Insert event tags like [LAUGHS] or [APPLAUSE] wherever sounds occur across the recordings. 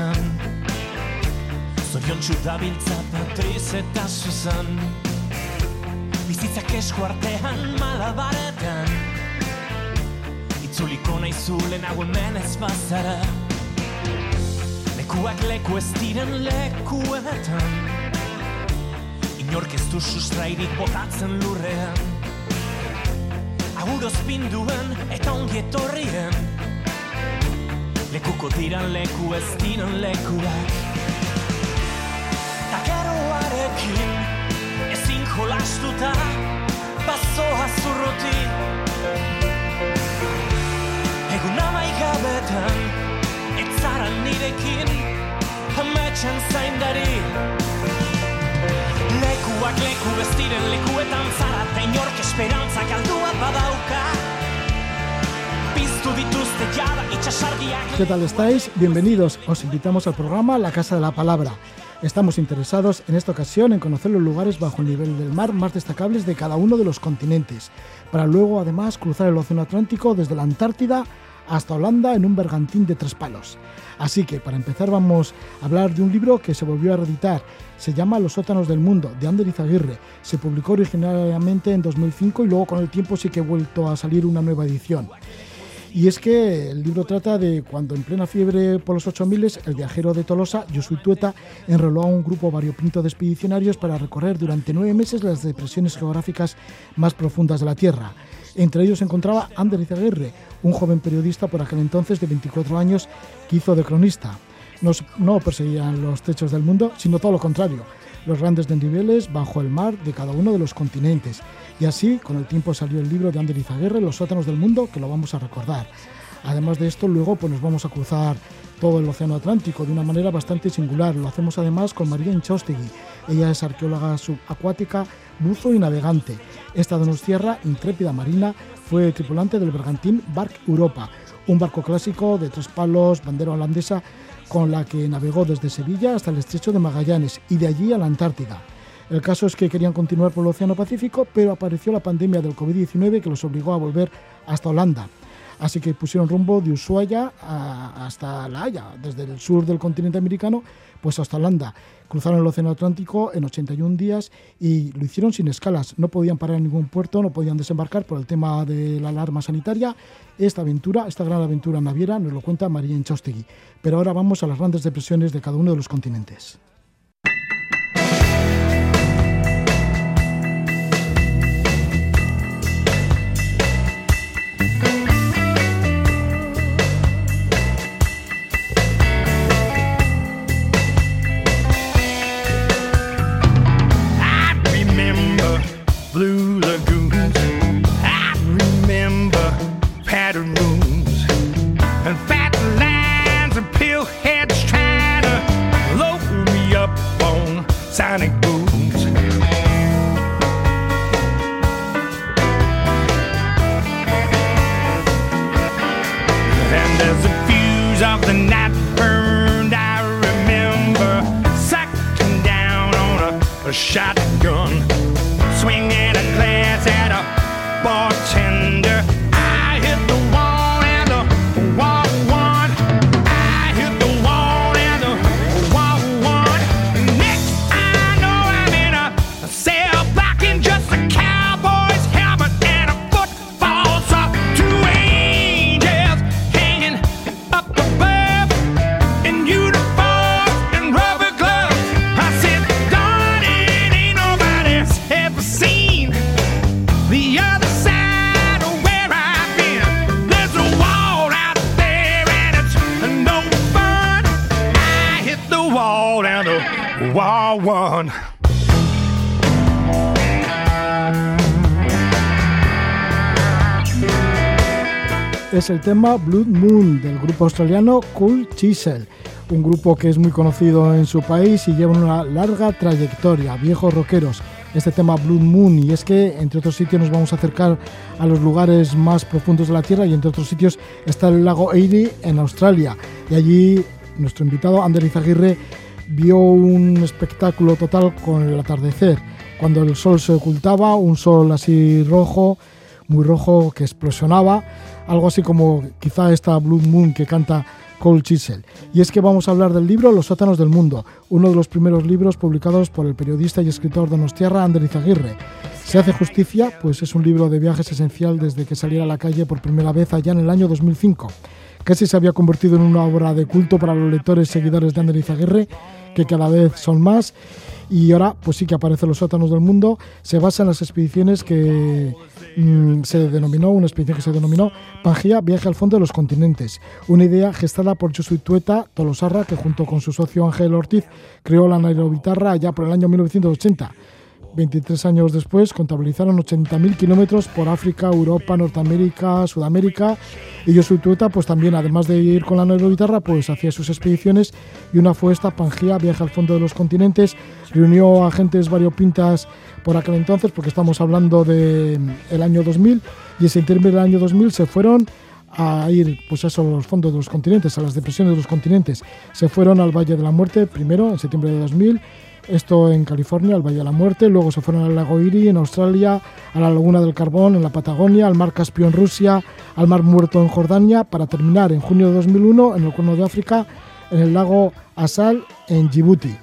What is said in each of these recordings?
leku ez diren lekuetan Zorion txudabiltza Patriz eta Susan Bizitzak esku artean malabaretan. Itzuliko nahi zulen hau hemen ez bazara. Lekuak leku ez diren lekuetan Inork ez du sustrairik botatzen lurrean. Aguroz pinduen eta ongi etorrien Lekuko diran leku ez diren lekuak. Takeroarekin ezin jolastuta Bazoa zurruti. Egun amaigabetan Ez zara nirekin Ametxan zaindari. Lekuak leku ez diren lekuetan zara Eta inork esperantza galdua badauka ¿Qué tal estáis? Bienvenidos. Os invitamos al programa La Casa de la Palabra. Estamos interesados en esta ocasión en conocer los lugares bajo el nivel del mar más destacables de cada uno de los continentes, para luego además cruzar el Océano Atlántico desde la Antártida hasta Holanda en un bergantín de tres palos. Así que para empezar vamos a hablar de un libro que se volvió a reeditar. Se llama Los sótanos del mundo, de Ander Izaguirre. Se publicó originalmente en 2005 y luego con el tiempo sí que ha vuelto a salir una nueva edición. Y es que el libro trata de cuando en plena fiebre por los 8000 el viajero de Tolosa, Josué Tueta, enroló a un grupo variopinto de expedicionarios para recorrer durante nueve meses las depresiones geográficas más profundas de la Tierra. Entre ellos se encontraba Ander Izaguirre, un joven periodista por aquel entonces de 24 años que hizo de cronista. No, no perseguían los techos del mundo, sino todo lo contrario, los grandes desniveles bajo el mar de cada uno de los continentes. Y así, con el tiempo salió el libro de Ander Izaguirre, Los sótanos del mundo, que lo vamos a recordar. Además de esto, luego pues nos vamos a cruzar todo el Océano Atlántico de una manera bastante singular. Lo hacemos además con María Inchostegui. Ella es arqueóloga subacuática, buzo y navegante. Esta donostiarra, intrépida marina, fue tripulante del bergantín Bark Europa, un barco clásico de tres palos, bandera holandesa, con la que navegó desde Sevilla hasta el estrecho de Magallanes y de allí a la Antártida. El caso es que querían continuar por el Océano Pacífico, pero apareció la pandemia del COVID-19 que los obligó a volver hasta Holanda. Así que pusieron rumbo de Ushuaia hasta La Haya, desde el sur del continente americano, pues hasta Holanda. Cruzaron el Océano Atlántico en 81 días y lo hicieron sin escalas. No podían parar en ningún puerto, no podían desembarcar por el tema de la alarma sanitaria. Esta aventura, esta gran aventura naviera, nos lo cuenta María Enchostegui. Pero ahora vamos a las grandes depresiones de cada uno de los continentes. El tema Blood Moon del grupo australiano Cool Chisel, un grupo que es muy conocido en su país y lleva una larga trayectoria, viejos rockeros. Este tema Blood Moon y es que entre otros sitios nos vamos a acercar a los lugares más profundos de la Tierra y entre otros sitios está el lago Erie en Australia y allí nuestro invitado Ander Izaguirre vio un espectáculo total con el atardecer, cuando el sol se ocultaba, un sol así rojo, muy rojo que explosionaba, algo así como quizá esta Blood Moon que canta Cole Chisel. Y es que vamos a hablar del libro Los sótanos del mundo, uno de los primeros libros publicados por el periodista y escritor de Donostiarra, Ander Izaguirre. Se hace justicia, pues es un libro de viajes esencial desde que saliera a la calle por primera vez allá en el año 2005. Casi se había convertido en una obra de culto para los lectores seguidores de Ander Izaguirre, que cada vez son más. Y ahora pues sí que aparece los sótanos del mundo, se basa en las expediciones que mm, se denominó, una expedición que se denominó Pangea Viaje al Fondo de los Continentes, una idea gestada por Josué Tueta Tolosarra, que junto con su socio Ángel Ortiz creó la Nairobitarra ya por el año 1980 23 años después, contabilizaron 80.000 kilómetros por África, Europa, Norteamérica, Sudamérica. Y Josué Tueta, pues también, además de ir con la neuroguitarra, pues hacía sus expediciones. Y una fue esta, Pangea, viaje al fondo de los continentes. Reunió a agentes variopintas por aquel entonces, porque estamos hablando del el año 2000. Y ese intermedio del año 2000 se fueron a ir pues a los fondos de los continentes, a las depresiones de los continentes. Se fueron al Valle de la Muerte primero, en septiembre de 2000, esto en California, al Valle de la Muerte, luego se fueron al lago Erie en Australia, a la Laguna del Carbón en la Patagonia, al Mar Caspio en Rusia, al Mar Muerto en Jordania, para terminar en junio de 2001 en el Cuerno de África, en el lago Asal en Djibouti.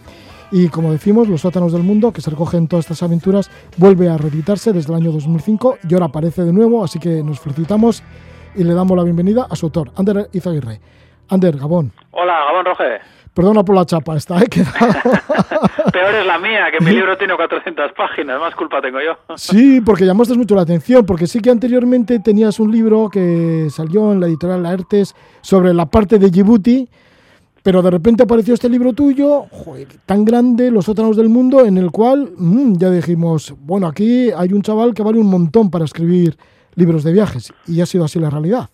Y como decimos, Los sótanos del mundo, que se recogen todas estas aventuras, vuelve a reeditarse desde el año 2005 y ahora aparece de nuevo, así que nos felicitamos y le damos la bienvenida a su autor, Ander Izaguirre. Ander, Gabón. Hola, Gabón Roge. Perdona por la chapa esta, ¿eh? [LAUGHS] Peor es la mía, que mi libro tiene 400 páginas, más culpa tengo yo. sí, porque llamaste mucho la atención, porque sí que anteriormente tenías un libro que salió en la editorial Laertes sobre la parte de Djibouti, pero de repente apareció este libro tuyo, tan grande, Los sótanos del mundo, en el cual mm, ya dijimos, bueno, aquí hay un chaval que vale un montón para escribir libros de viajes, y ha sido así la realidad.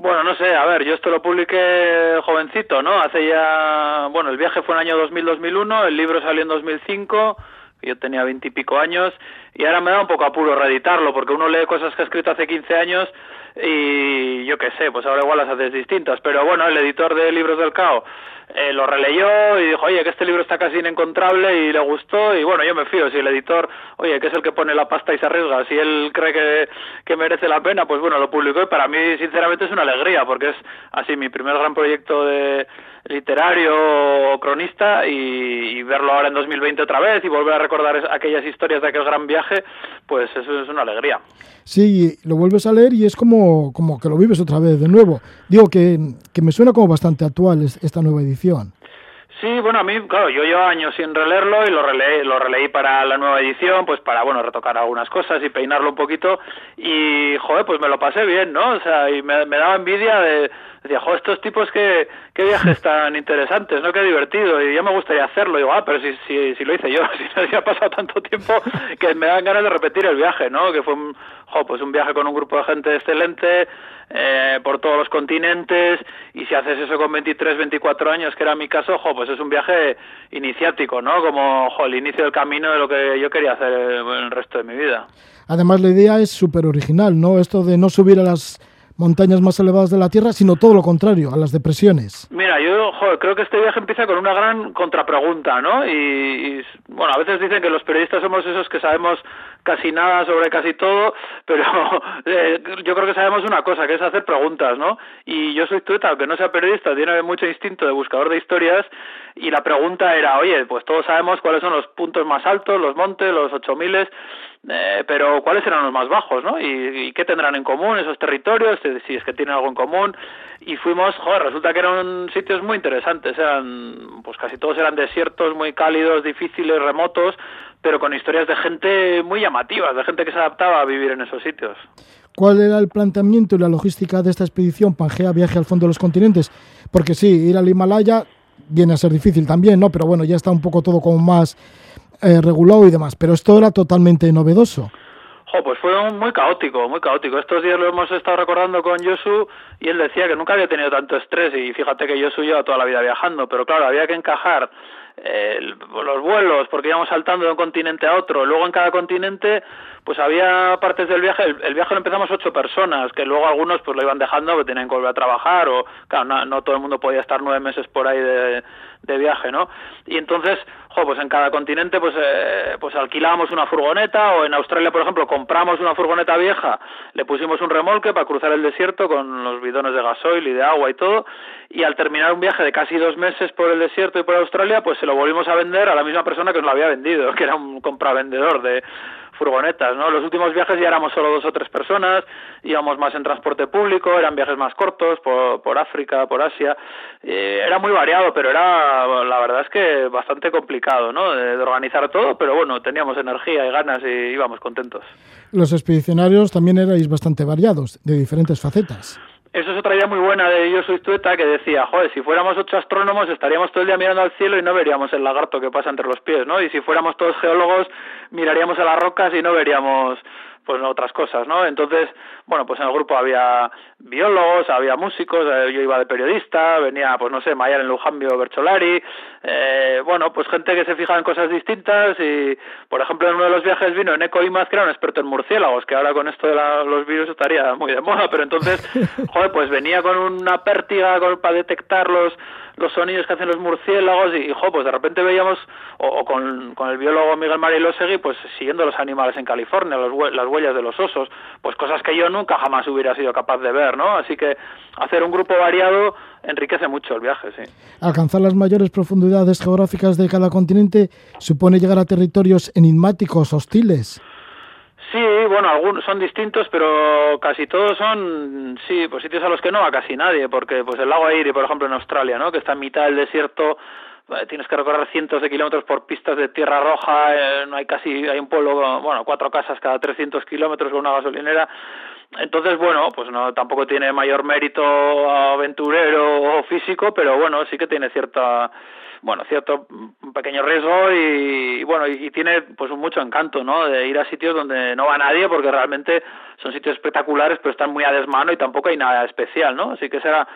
Bueno, no sé, a ver, yo esto lo publiqué jovencito, ¿no? Hace ya, bueno, el viaje fue en el año 2000-2001, el libro salió en 2005, yo tenía veintipico años, y ahora me da un poco apuro reeditarlo, porque uno lee cosas que he escrito hace 15 años y yo qué sé, pues ahora igual las haces distintas, pero bueno, el editor de Libros del Cao eh, lo releyó y dijo, oye, que este libro está casi inencontrable y le gustó y bueno, yo me fío, si el editor, oye, que es el que pone la pasta y se arriesga, si él cree que, que merece la pena, pues bueno, lo publicó y para mí sinceramente es una alegría porque es así mi primer gran proyecto de literario cronista y, verlo ahora en 2020 otra vez y volver a recordar aquellas historias de aquel gran viaje, pues eso es una alegría. Sí, lo vuelves a leer y es como, como que lo vives otra vez de nuevo. Digo que, que me suena como bastante actual esta nueva edición. Sí, bueno, a mí, claro, yo llevo años sin releerlo y lo releí, lo releí para la nueva edición, pues para, bueno, retocar algunas cosas y peinarlo un poquito y, joder, pues me lo pasé bien, ¿no? O sea, y me, me daba envidia de, decía, joder, estos tipos qué, qué viajes [LAUGHS] tan interesantes, ¿no? Qué divertido, y ya me gustaría hacerlo. Y digo, ah, pero si, si, si lo hice yo, [LAUGHS] si ha pasado tanto tiempo que me dan ganas de repetir el viaje, ¿no? Que fue un, jo, pues un viaje con un grupo de gente excelente, eh, por todos los continentes y si haces eso con 23, 24 años, que era mi caso, jo, pues es un viaje iniciático, ¿no? Como jo, el inicio del camino de lo que yo quería hacer el resto de mi vida. Además, la idea es súper original, ¿no? Esto de no subir a las montañas más elevadas de la Tierra, sino todo lo contrario, a las depresiones. Mira, yo creo que este viaje empieza con una gran contrapregunta, ¿no? Y, bueno, a veces dicen que los periodistas somos esos que sabemos casi nada sobre casi todo, pero [LAUGHS] eh, yo creo que sabemos una cosa, que es hacer preguntas, ¿no? Y yo soy tueta, aunque no sea periodista, tiene mucho instinto de buscador de historias, y la pregunta era, oye, pues todos sabemos cuáles son los puntos más altos, los montes, los ocho miles, eh, pero ¿cuáles serán los más bajos, no? ¿Y, qué tendrán en común esos territorios? Si es que tienen algo en común. Y fuimos, joder, resulta que eran sitios muy interesantes. Eran, pues casi todos eran desiertos muy cálidos, difíciles, remotos, pero con historias de gente muy llamativas, de gente que se adaptaba a vivir en esos sitios. ¿Cuál era el planteamiento y la logística de esta expedición Pangea Viaje al Fondo de los Continentes? Porque sí, ir al Himalaya viene a ser difícil también, ¿no? Pero bueno, ya está un poco todo como más eh, regulado y demás, pero esto era totalmente novedoso. Jo, pues fue muy caótico, muy caótico. Estos días lo hemos estado recordando con Yosu y él decía que nunca había tenido tanto estrés y fíjate que Yosu lleva toda la vida viajando, pero claro, había que encajar los vuelos, porque íbamos saltando de un continente a otro. Luego en cada continente, pues había partes del viaje. El, viaje lo empezamos ocho personas, que luego algunos pues lo iban dejando, que tenían que volver a trabajar, o claro, no, todo el mundo podía estar nueve meses por ahí de, de viaje, ¿no? Y entonces, jo, pues en cada continente pues eh, pues alquilábamos una furgoneta o en Australia, por ejemplo, compramos una furgoneta vieja, le pusimos un remolque para cruzar el desierto con los bidones de gasoil y de agua y todo y al terminar un viaje de casi dos meses por el desierto y por Australia, pues se lo volvimos a vender a la misma persona que nos lo había vendido, [LAUGHS] que era un compravendedor de furgonetas, ¿no? Los últimos viajes ya éramos solo dos o tres personas, íbamos más en transporte público, eran viajes más cortos por, por África, por Asia, eh, era muy variado, pero era, la verdad es que bastante complicado, ¿no? De, de organizar todo, pero bueno, teníamos energía y ganas y íbamos contentos. Los expedicionarios también erais bastante variados, de diferentes facetas. Eso es otra idea muy buena de Yo soy tueta que decía, joder, si fuéramos ocho astrónomos estaríamos todo el día mirando al cielo y no veríamos el lagarto que pasa entre los pies, ¿no? Y si fuéramos todos geólogos miraríamos a las rocas y no veríamos pues otras cosas, ¿no? Entonces, bueno, pues en el grupo había biólogos, había músicos, eh, yo iba de periodista, venía, pues no sé, Mayar en Lujambio, Bercholari, eh, bueno, pues gente que se fijaba en cosas distintas y, por ejemplo, en uno de los viajes vino Eneco Imaz, que era un experto en murciélagos, que ahora con esto de la, los virus estaría muy de moda, pero entonces, [LAUGHS] joder, pues venía con una pértiga con, para detectar los los sonidos que hacen los murciélagos y, jo, pues de repente veíamos, o, o con, con, el biólogo Miguel Marilosegui, pues siguiendo los animales en California, los, las huellas de los osos, pues cosas que yo nunca jamás hubiera sido capaz de ver, ¿no? Así que hacer un grupo variado enriquece mucho el viaje, sí. Alcanzar las mayores profundidades geográficas de cada continente supone llegar a territorios enigmáticos, hostiles. Sí, bueno, algunos son distintos, pero casi todos son, sí, pues sitios a los que no va casi nadie, porque pues el lago Erie, por ejemplo, en Australia, ¿no? Que está en mitad del desierto, tienes que recorrer cientos de kilómetros por pistas de tierra roja, eh, no hay casi, hay un pueblo, bueno, cuatro casas cada 300 kilómetros con una gasolinera, entonces, bueno, pues no tampoco tiene mayor mérito aventurero o físico, pero bueno, sí que tiene cierta bueno, cierto pequeño riesgo y, y bueno, y, y, tiene pues mucho encanto, ¿no? De ir a sitios donde no va nadie porque realmente son sitios espectaculares, pero están muy a desmano y tampoco hay nada especial, ¿no? Así que será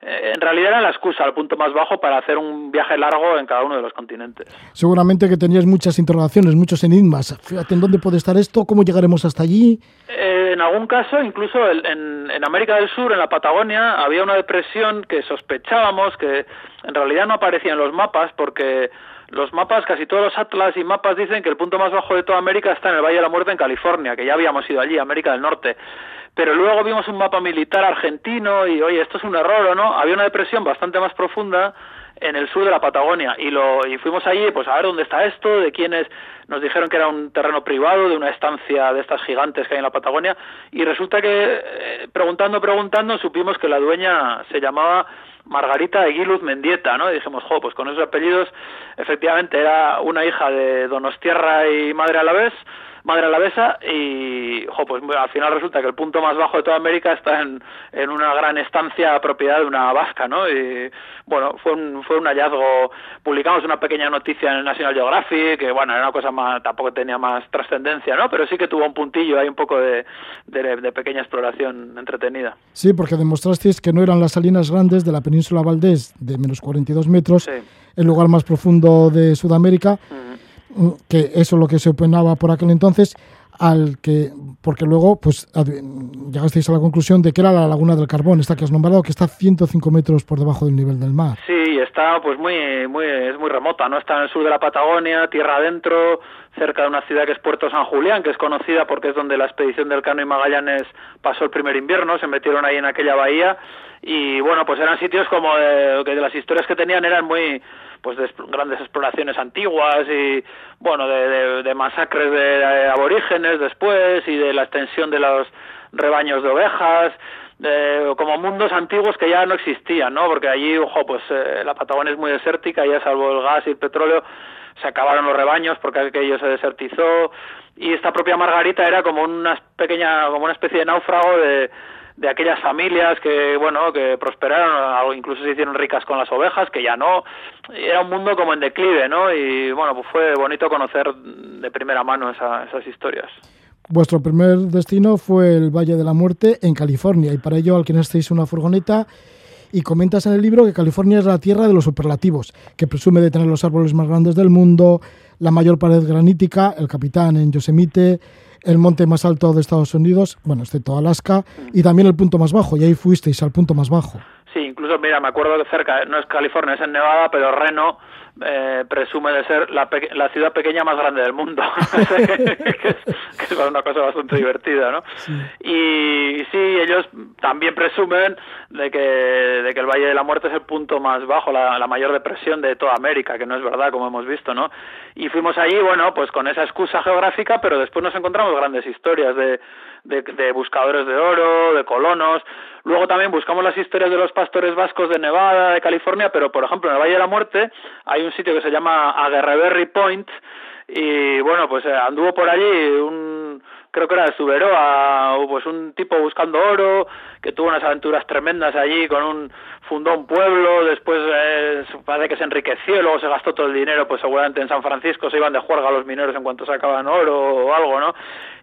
eh, en realidad era la excusa al punto más bajo para hacer un viaje largo en cada uno de los continentes. Seguramente que tenías muchas interrogaciones, muchos enigmas. Fíjate en dónde puede estar esto, cómo llegaremos hasta allí. Eh, en algún caso, incluso en, en América del Sur, en la Patagonia, había una depresión que sospechábamos que en realidad no aparecía en los mapas porque los mapas, casi todos los atlas y mapas dicen que el punto más bajo de toda América está en el Valle de la Muerte en California, que ya habíamos ido allí, América del Norte. Pero luego vimos un mapa militar argentino y oye, esto es un error o no, había una depresión bastante más profunda en el sur de la Patagonia y lo y fuimos allí pues a ver dónde está esto, de quiénes nos dijeron que era un terreno privado de una estancia de estas gigantes que hay en la Patagonia y resulta que eh, preguntando preguntando supimos que la dueña se llamaba Margarita Eguiluz Mendieta, ¿no? Y dijimos, jo, pues con esos apellidos efectivamente era una hija de Donostierra y madre a la vez madre alavesa y jo, pues al final resulta que el punto más bajo de toda América está en, en una gran estancia propiedad de una vasca, ¿no? Y bueno, fue un, fue un hallazgo, publicamos una pequeña noticia en el National Geographic, que bueno, era una cosa más, tampoco tenía más trascendencia, ¿no? Pero sí que tuvo un puntillo, hay un poco de, de, de, pequeña exploración entretenida. Sí, porque demostrasteis que no eran las salinas grandes de la península Valdés de menos 42 metros, sí. el lugar más profundo de Sudamérica, -huh que eso es lo que se opinaba por aquel entonces, al que, porque luego pues llegasteis a la conclusión de que era la laguna del carbón, esta que has nombrado, que está a 105 metros por debajo del nivel del mar. Sí, está pues muy, muy, es muy remota, ¿no? Está en el sur de la Patagonia, tierra adentro, cerca de una ciudad que es Puerto San Julián, que es conocida porque es donde la expedición del Cano y Magallanes pasó el primer invierno, se metieron ahí en aquella bahía y bueno, pues eran sitios como de, que de las historias que tenían eran muy pues de grandes exploraciones antiguas y bueno de, de, masacres de, aborígenes después y de la extensión de los rebaños de ovejas de, como mundos antiguos que ya no existían no porque allí ojo pues eh, la Patagonia es muy desértica ya salvo el gas y el petróleo se acabaron los rebaños porque aquello se desertizó y esta propia Margarita era como una pequeña como una especie de náufrago de de aquellas familias que bueno que prosperaron incluso se hicieron ricas con las ovejas que ya no. Era un mundo como en declive no y bueno pues fue bonito conocer de primera mano esa, esas historias. Vuestro primer destino fue el Valle de la Muerte en California. Y para ello alquilasteis una furgoneta y comentas en el libro que California es la tierra de los superlativos, que presume de tener los árboles más grandes del mundo, la mayor pared granítica, el capitán en Yosemite, el monte más alto de Estados Unidos, bueno, excepto Alaska, y también el punto más bajo, y ahí fuisteis al punto más bajo. Sí, incluso incluso, mira, me acuerdo que cerca, no es California, es en Nevada, pero Reno eh, presume de ser la, la, ciudad pequeña más grande del mundo, [LAUGHS] que, es, una cosa bastante divertida, ¿no? Y, sí, ellos también presumen de que, de que el Valle de la Muerte es el punto más bajo, la, mayor depresión de toda América, que no es verdad, como hemos visto, ¿no? Y fuimos allí, bueno, pues con esa excusa geográfica, pero después nos encontramos grandes historias de, de, de buscadores de oro, de colonos, Luego también buscamos las historias de los pastores vascos de Nevada, de California, pero por ejemplo en el Valle de la Muerte hay un sitio que se llama Aguerreberry Point y bueno, pues eh, anduvo por allí un creo que era de Suberoa, pues un tipo buscando oro, que tuvo unas aventuras tremendas allí con un fundó un pueblo, después eh, parece que se enriqueció, luego se gastó todo el dinero, pues seguramente en San Francisco se iban de juerga los mineros en cuanto sacaban oro o algo, ¿no?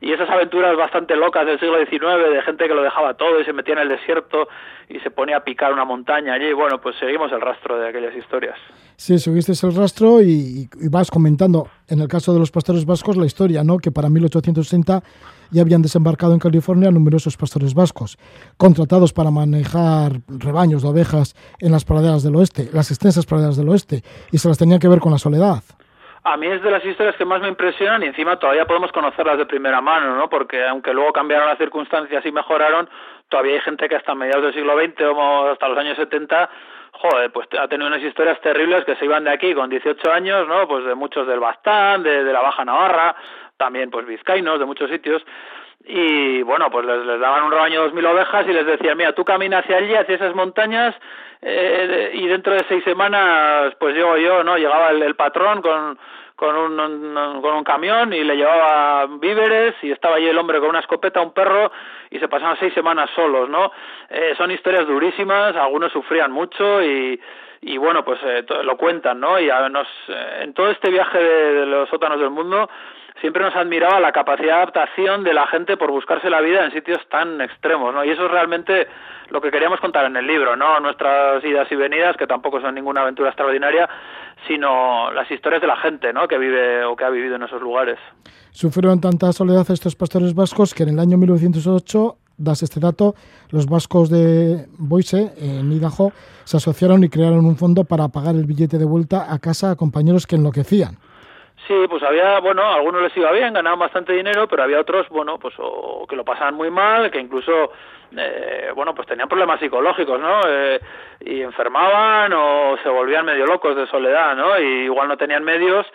Y esas aventuras bastante locas del siglo XIX, de gente que lo dejaba todo y se metía en el desierto y se ponía a picar una montaña allí, bueno, pues seguimos el rastro de aquellas historias. Sí, seguiste el rastro y, y vas comentando, en el caso de los pastores vascos, la historia, ¿no? Que para 1860 ya habían desembarcado en California numerosos pastores vascos, contratados para manejar rebaños de ovejas en las praderas del oeste, las extensas praderas del oeste, y se las tenían que ver con la soledad. A mí es de las historias que más me impresionan y encima todavía podemos conocerlas de primera mano, ¿no? Porque aunque luego cambiaron las circunstancias y mejoraron, todavía hay gente que hasta mediados del siglo XX o hasta los años 70 joder, pues ha tenido unas historias terribles que se iban de aquí con 18 años, ¿no? Pues de muchos del Bastán, de la Baja Navarra, también pues vizcaínos de muchos sitios y bueno pues les, daban un rebaño de dos mil ovejas y les decían mira tú camina hacia allí hacia esas montañas eh, y dentro de seis semanas pues llego yo no llegaba el, patrón con con un, con un camión y le llevaba víveres y estaba allí el hombre con una escopeta, un perro y se pasaban seis semanas solos, ¿no? Eh, son historias durísimas, algunos sufrían mucho y, y bueno, pues eh, lo cuentan, ¿no? Y a nos, eh, en todo este viaje de, los sótanos del mundo siempre nos admiraba la capacidad de adaptación de la gente por buscarse la vida en sitios tan extremos, ¿no? Y eso es realmente lo que queríamos contar en el libro, no nuestras idas y venidas, que tampoco son ninguna aventura extraordinaria, sino las historias de la gente, ¿no? Que vive o que ha vivido en esos lugares. Sufrieron tanta soledad estos pastores vascos que en el año 1908 das este dato, los vascos de Boise, en Idaho, se asociaron y crearon un fondo para pagar el billete de vuelta a casa a compañeros que enloquecían. Sí, pues había, bueno, a algunos les iba bien, ganaban bastante dinero, pero había otros, bueno, pues o que lo pasaban muy mal, que incluso, eh, bueno, pues tenían problemas psicológicos, ¿no? Eh, y enfermaban o se volvían medio locos de soledad, ¿no? Y igual no tenían medios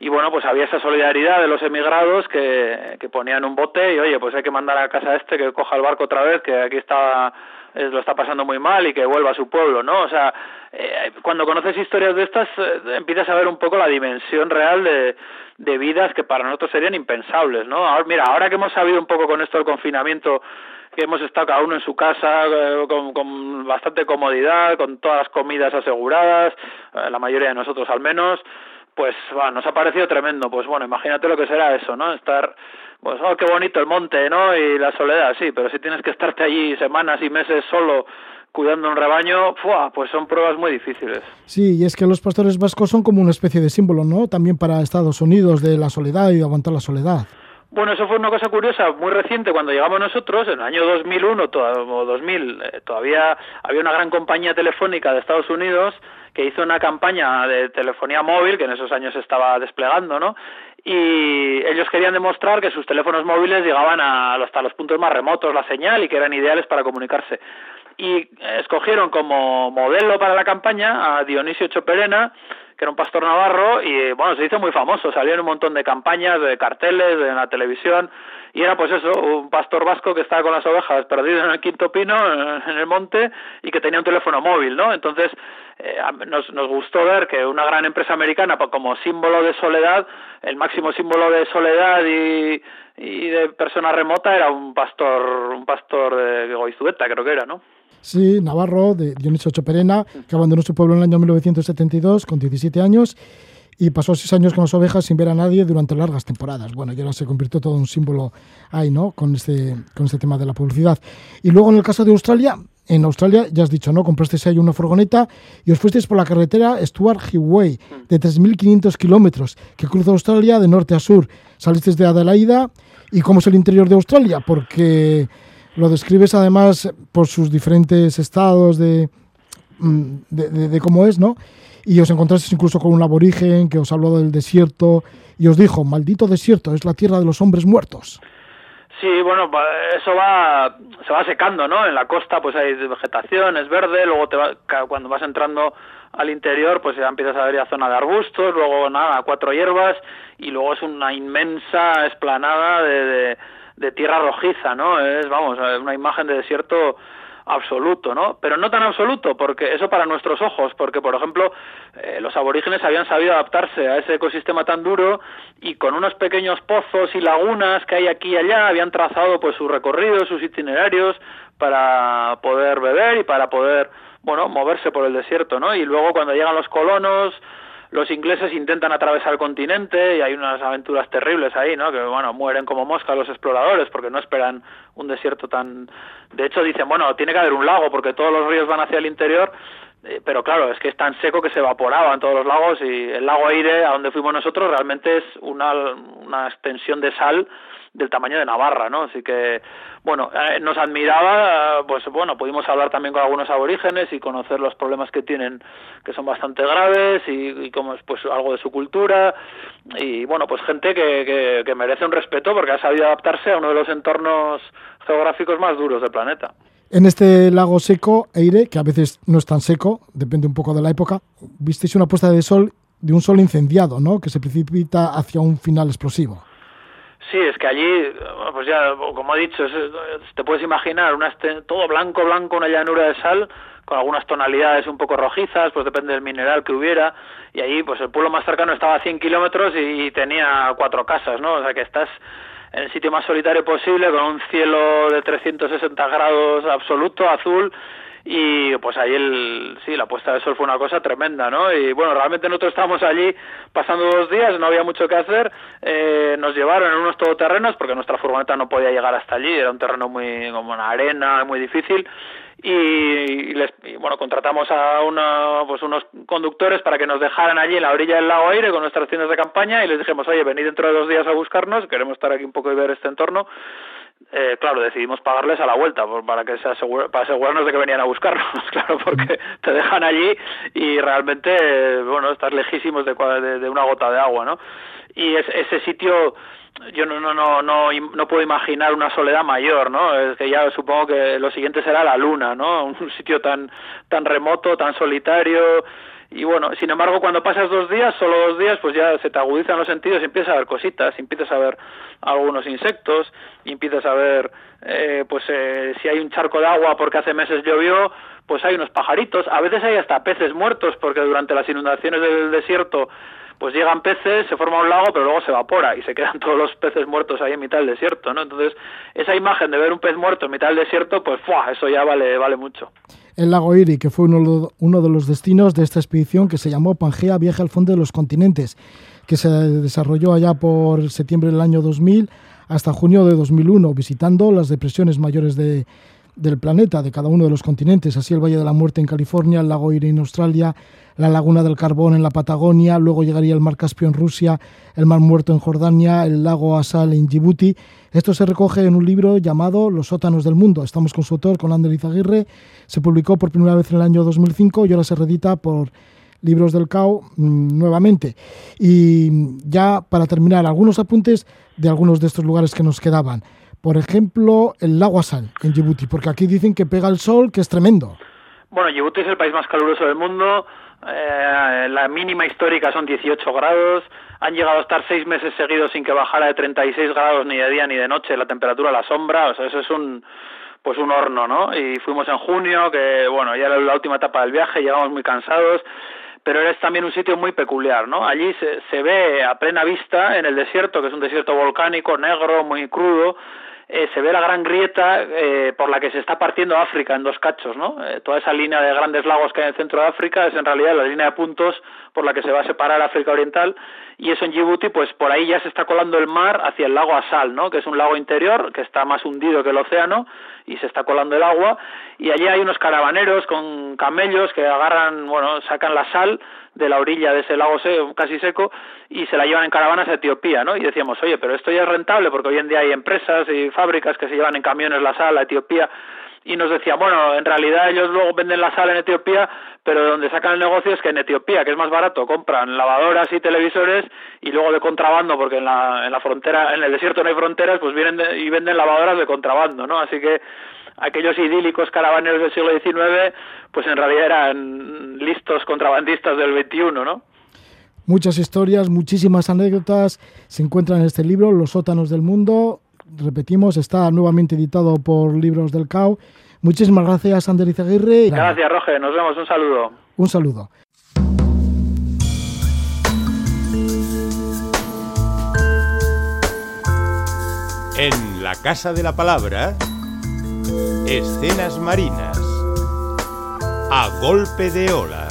y bueno, pues había esa solidaridad de los emigrados que, que ponían un bote y oye, pues hay que mandar a casa a este que coja el barco otra vez, que aquí está lo está pasando muy mal y que vuelva a su pueblo, ¿no? O sea, eh, cuando conoces historias de estas eh, empiezas a ver un poco la dimensión real de, de vidas que para nosotros serían impensables, ¿no? Ahora, mira, ahora que hemos sabido un poco con esto del confinamiento que hemos estado cada uno en su casa eh, con, con, bastante comodidad, con todas las comidas aseguradas, la mayoría de nosotros al menos, pues bueno, nos ha parecido tremendo. Pues bueno, imagínate lo que será eso, ¿no? Estar pues, oh, qué bonito el monte, ¿no? Y la soledad, sí, pero si tienes que estarte allí semanas y meses solo cuidando un rebaño, pues son pruebas muy difíciles. Sí, y es que los pastores vascos son como una especie de símbolo, ¿no? También para Estados Unidos de la soledad y de aguantar la soledad. Bueno, eso fue una cosa curiosa, muy reciente, cuando llegamos nosotros, en el año 2001 o 2000, eh, todavía había una gran compañía telefónica de Estados Unidos que hizo una campaña de telefonía móvil, que en esos años estaba desplegando, ¿no? y ellos querían demostrar que sus teléfonos móviles llegaban a, hasta los puntos más remotos la señal y que eran ideales para comunicarse. Y escogieron como modelo para la campaña a Dionisio Choperena, que era un pastor navarro, y bueno, se hizo muy famoso, salió en un montón de campañas, de carteles, en la televisión, y era pues eso, un pastor vasco que estaba con las ovejas perdido en el quinto pino, en el monte, y que tenía un teléfono móvil, ¿no? Entonces, eh, nos, nos gustó ver que una gran empresa americana, pues, como símbolo de soledad, el máximo símbolo de soledad y, y de persona remota era un pastor, un pastor de Goizueta, creo que era, ¿no? Sí, Navarro, de Dionisio Choperena, que abandonó su pueblo en el año 1972 con 17 años y pasó seis años con las ovejas sin ver a nadie durante largas temporadas. Bueno, y ahora se convirtió todo en un símbolo ahí, ¿no? Con este, con este tema de la publicidad. Y luego en el caso de Australia, en Australia, ya has dicho, ¿no? Comprasteis ahí una furgoneta y os fuisteis por la carretera Stuart Highway de 3.500 kilómetros que cruza Australia de norte a sur. Salisteis de Adelaida y cómo es el interior de Australia, porque lo describes además por sus diferentes estados de mm, de, cómo es, ¿no? Y os encontrasteis incluso con un aborigen que os habló del desierto y os dijo, maldito desierto, es la tierra de los hombres muertos. Sí, bueno, eso va, se va secando, ¿no? En la costa pues hay vegetación, es verde, luego te va, cuando vas entrando al interior pues ya empiezas a ver ya zona de arbustos, luego nada, cuatro hierbas y luego es una inmensa esplanada de, de tierra rojiza, ¿no? Es, vamos, una imagen de desierto absoluto, ¿no? Pero no tan absoluto, porque eso para nuestros ojos, porque por ejemplo eh, los aborígenes habían sabido adaptarse a ese ecosistema tan duro y con unos pequeños pozos y lagunas que hay aquí y allá habían trazado pues sus recorridos, sus itinerarios para poder beber y para poder, bueno, moverse por el desierto, ¿no? Y luego cuando llegan los colonos los ingleses intentan atravesar el continente y hay unas aventuras terribles ahí, ¿no? Que bueno, mueren como moscas los exploradores porque no esperan un desierto tan de hecho dicen, bueno, tiene que haber un lago porque todos los ríos van hacia el interior, eh, pero claro, es que es tan seco que se evaporaban todos los lagos y el lago Aire, a donde fuimos nosotros, realmente es una, una extensión de sal del tamaño de Navarra, ¿no? Así que, bueno, eh, nos admiraba, pues bueno, pudimos hablar también con algunos aborígenes y conocer los problemas que tienen, que son bastante graves y, como es pues algo de su cultura y bueno, pues gente que, que, merece un respeto porque ha sabido adaptarse a uno de los entornos geográficos más duros del planeta. En este lago seco, Eire, que a veces no es tan seco, depende un poco de la época, visteis una puesta de sol de un sol incendiado, ¿no? Que se precipita hacia un final explosivo. Sí, es que allí, pues ya, como he dicho, te puedes imaginar una todo blanco, blanco, una llanura de sal con algunas tonalidades un poco rojizas, pues depende del mineral que hubiera, y allí, pues el pueblo más cercano estaba a 100 kilómetros y tenía cuatro casas, ¿no? O sea que estás en el sitio más solitario posible, con un cielo de 360 grados absoluto, azul, y pues ahí el sí la puesta de sol fue una cosa tremenda no y bueno realmente nosotros estábamos allí pasando dos días no había mucho que hacer eh, nos llevaron en unos todoterrenos porque nuestra furgoneta no podía llegar hasta allí era un terreno muy como una arena muy difícil y, les, bueno contratamos a una, pues unos conductores para que nos dejaran allí en la orilla del lago Aire con nuestras tiendas de campaña y les dijimos oye venid dentro de dos días a buscarnos queremos estar aquí un poco y ver este entorno eh, claro, decidimos pagarles a la vuelta para que se para asegurarnos de que venían a buscarnos, [LAUGHS] claro, porque te dejan allí y realmente, bueno, estás lejísimos de, de, una gota de agua, ¿no? Y ese sitio, yo no, no, no, no, no puedo imaginar una soledad mayor, ¿no? Es que ya supongo que lo siguiente será la luna, ¿no? [LAUGHS] Un sitio tan, tan remoto, tan solitario, y bueno, sin embargo, cuando pasas dos días, solo dos días, pues ya se te agudizan los sentidos y empiezas a ver cositas, empiezas a ver algunos insectos, empiezas a ver, eh, pues eh, si hay un charco de agua porque hace meses llovió, pues hay unos pajaritos, a veces hay hasta peces muertos porque durante las inundaciones del desierto pues llegan peces, se forma un lago, pero luego se evapora y se quedan [LAUGHS] todos los peces muertos ahí en mitad del desierto, ¿no? Entonces, esa imagen de ver un pez muerto en mitad del desierto, pues ¡fua! eso ya vale, vale mucho el lago Iri, que fue uno, uno, de los destinos de esta expedición que se llamó Pangea Viaje al Fondo de los Continentes, que se desarrolló allá por septiembre del año 2000 hasta junio de 2001, visitando las depresiones mayores de, del planeta, de cada uno de los continentes, así el Valle de la Muerte en California, el lago Erie en Australia, la Laguna del Carbón en la Patagonia, luego llegaría el Mar Caspio en Rusia, el Mar Muerto en Jordania, el lago Asal en Djibouti. Esto se recoge en un libro llamado Los sótanos del mundo. Estamos con su autor, con Ander Izaguirre. Se publicó por primera vez en el año 2005 y ahora se reedita por Libros del CAO mm, nuevamente. Y ya para terminar, algunos apuntes de algunos de estos lugares que nos quedaban. Por ejemplo, el lago Asal en Djibouti, porque aquí dicen que pega el sol, que es tremendo. Bueno, Djibouti es el país más caluroso del mundo. Eh, la mínima histórica son 18 grados. Han llegado a estar seis meses seguidos sin que bajara de 36 grados ni de día ni de noche la temperatura la sombra. O sea, eso es un pues un horno, ¿no? Y fuimos en junio, que bueno, ya era la última etapa del viaje, llegamos muy cansados pero es también un sitio muy peculiar, ¿no? Allí se, se, ve a plena vista en el desierto, que es un desierto volcánico, negro, muy crudo, eh, se ve la gran grieta eh, por la que se está partiendo África en dos cachos, ¿no? Eh, toda esa línea de grandes lagos que hay en el centro de África es en realidad la línea de puntos por la que se va a separar África Oriental y eso en Djibouti, pues por ahí ya se está colando el mar hacia el lago Asal, ¿no? Que es un lago interior que está más hundido que el océano y se está colando el agua y allí hay unos caravaneros con camellos que agarran, bueno, sacan la sal de la orilla de ese lago casi seco y se la llevan en caravanas a Etiopía, ¿no? Y decíamos, oye, pero esto ya es rentable porque hoy en día hay empresas y fábricas que se llevan en camiones la sal a Etiopía y nos decía, bueno, en realidad ellos luego venden la sal en Etiopía, pero donde sacan el negocio es que en Etiopía, que es más barato, compran lavadoras y televisores y luego de contrabando, porque en la, en la frontera, en el desierto no hay fronteras, pues vienen y venden lavadoras de contrabando, ¿no? Así que aquellos idílicos caravaneros del siglo XIX, pues en realidad eran listos contrabandistas del XXI, ¿no? Muchas historias, muchísimas anécdotas se encuentran en este libro, Los sótanos del mundo. Repetimos, está nuevamente editado por Libros del CAO. Muchísimas gracias, Ander Izaguirre. Gracias, Roger. Nos vemos. Un saludo. Un saludo. En la Casa de la Palabra, escenas marinas. A golpe de ola.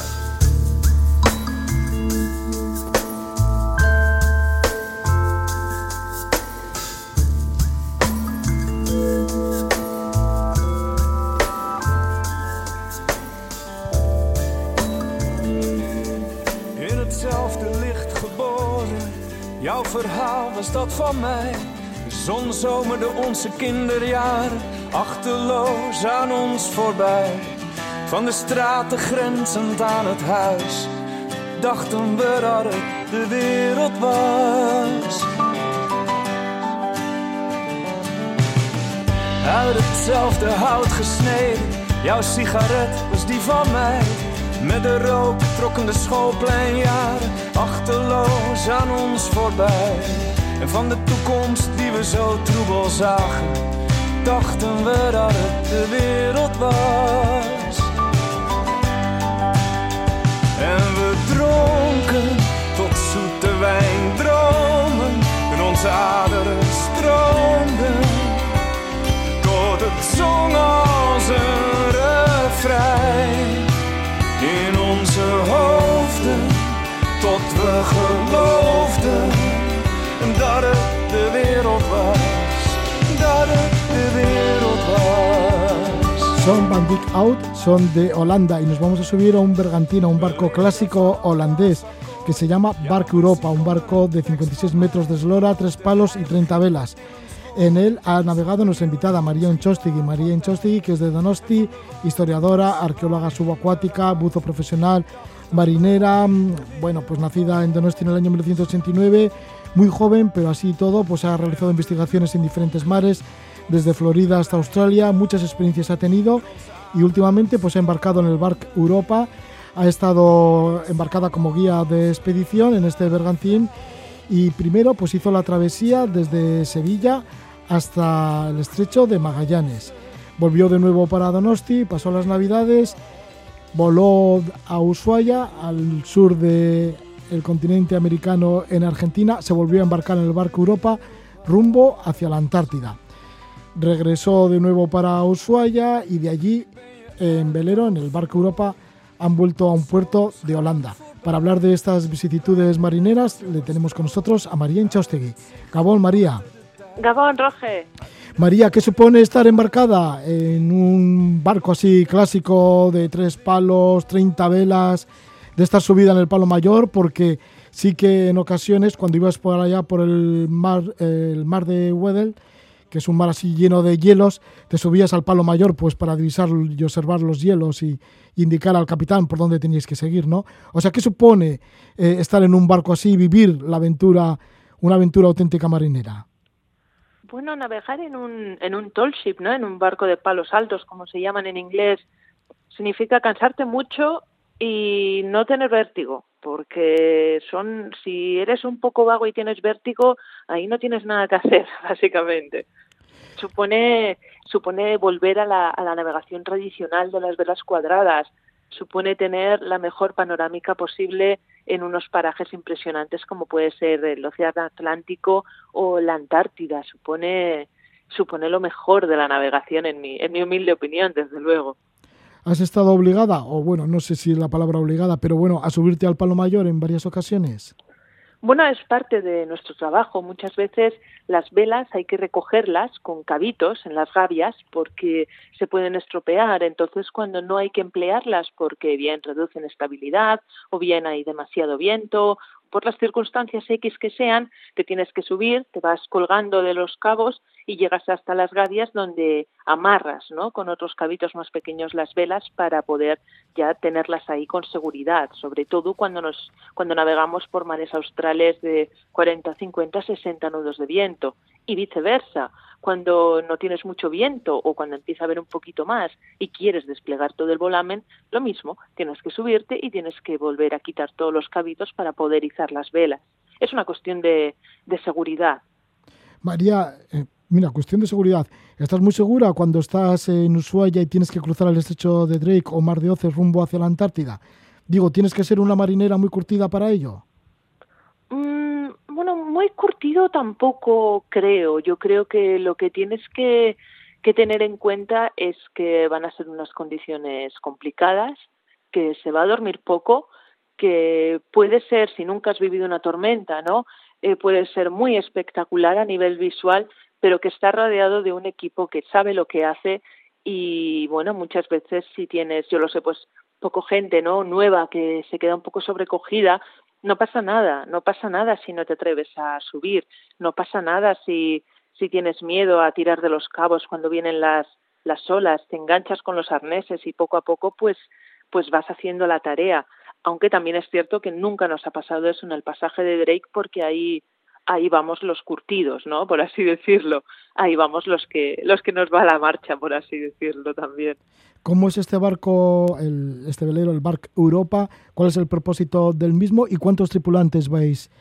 Verhaal was dat van mij. De zon zomerde onze kinderjaren, achterloos aan ons voorbij. Van de straten grenzend aan het huis, dachten we dat het de wereld was. Uit hetzelfde hout gesneden, jouw sigaret was die van mij. Met de rook trokken de schoolpleinjaren achterloos aan ons voorbij. En van de toekomst die we zo troebel zagen, dachten we dat het de wereld was. En we dronken tot zoete wijn, dromen in onze aderen stroomden. Tot het zong dat het. Son Dyck Out, son de Holanda y nos vamos a subir a un bergantino, un barco clásico holandés que se llama Barco Europa, un barco de 56 metros de eslora, tres palos y 30 velas. En él ha navegado nuestra invitada María Enchostigui. María Enchostigui, que es de Donosti, historiadora, arqueóloga subacuática, buzo profesional, marinera, mm, bueno, pues nacida en Donosti en el año 1989, muy joven, pero así y todo, pues ha realizado investigaciones en diferentes mares, desde Florida hasta Australia, muchas experiencias ha tenido y últimamente pues ha embarcado en el Bark Europa, ha estado embarcada como guía de expedición en este bergantín y primero pues hizo la travesía desde Sevilla hasta el estrecho de Magallanes. Volvió de nuevo para Donosti, pasó las navidades, voló a Ushuaia, al sur del continente americano en Argentina, se volvió a embarcar en el barco Europa rumbo hacia la Antártida. Regresó de nuevo para Ushuaia y de allí en velero, en el barco Europa, han vuelto a un puerto de Holanda. Para hablar de estas vicisitudes marineras, le tenemos con nosotros a María Enchaustegui. Gabón, María. Gabón, Roge. María, ¿qué supone estar embarcada en un barco así clásico de tres palos, 30 velas, de estar subida en el palo mayor? Porque sí que en ocasiones, cuando ibas por allá por el mar, el mar de Weddell, que es un mar así lleno de hielos, te subías al palo mayor pues para divisar y observar los hielos y, y indicar al capitán por dónde teníais que seguir, ¿no? O sea, ¿qué supone eh, estar en un barco así, vivir la aventura, una aventura auténtica marinera? Bueno, navegar en un, en un tall ship, ¿no? En un barco de palos altos, como se llaman en inglés, significa cansarte mucho y no tener vértigo, porque son, si eres un poco vago y tienes vértigo, ahí no tienes nada que hacer, [LAUGHS] básicamente. Supone, supone volver a la, a la navegación tradicional de las velas cuadradas, supone tener la mejor panorámica posible en unos parajes impresionantes como puede ser el Océano Atlántico o la Antártida. Supone, supone lo mejor de la navegación, en mi, en mi humilde opinión, desde luego. ¿Has estado obligada, o bueno, no sé si es la palabra obligada, pero bueno, a subirte al palo mayor en varias ocasiones? Bueno, es parte de nuestro trabajo. Muchas veces las velas hay que recogerlas con cabitos en las gavias porque se pueden estropear. Entonces, cuando no hay que emplearlas porque bien reducen estabilidad o bien hay demasiado viento, por las circunstancias X que sean, te tienes que subir, te vas colgando de los cabos y llegas hasta las gadias donde amarras, ¿no? Con otros cabitos más pequeños las velas para poder ya tenerlas ahí con seguridad, sobre todo cuando nos cuando navegamos por mares australes de 40, 50, 60 nudos de viento y viceversa. Cuando no tienes mucho viento o cuando empieza a haber un poquito más y quieres desplegar todo el volamen, lo mismo, tienes que subirte y tienes que volver a quitar todos los cabitos para poder izar las velas. Es una cuestión de, de seguridad. María, eh, mira, cuestión de seguridad. ¿Estás muy segura cuando estás en Ushuaia y tienes que cruzar el estrecho de Drake o Mar de Oces rumbo hacia la Antártida? Digo, ¿tienes que ser una marinera muy curtida para ello? Muy curtido tampoco creo. Yo creo que lo que tienes que, que tener en cuenta es que van a ser unas condiciones complicadas, que se va a dormir poco, que puede ser, si nunca has vivido una tormenta, ¿no? Eh, puede ser muy espectacular a nivel visual, pero que está rodeado de un equipo que sabe lo que hace y bueno, muchas veces si tienes, yo lo sé, pues poco gente, ¿no? Nueva que se queda un poco sobrecogida, no pasa nada, no pasa nada si no te atreves a subir, no pasa nada si si tienes miedo a tirar de los cabos cuando vienen las las olas, te enganchas con los arneses y poco a poco pues pues vas haciendo la tarea. Aunque también es cierto que nunca nos ha pasado eso en el pasaje de Drake porque ahí ahí vamos los curtidos, ¿no? Por así decirlo. Ahí vamos los que los que nos va a la marcha, por así decirlo también. ¿Cómo es este barco, el, este velero, el Bark Europa? ¿Cuál es el propósito del mismo y cuántos tripulantes vais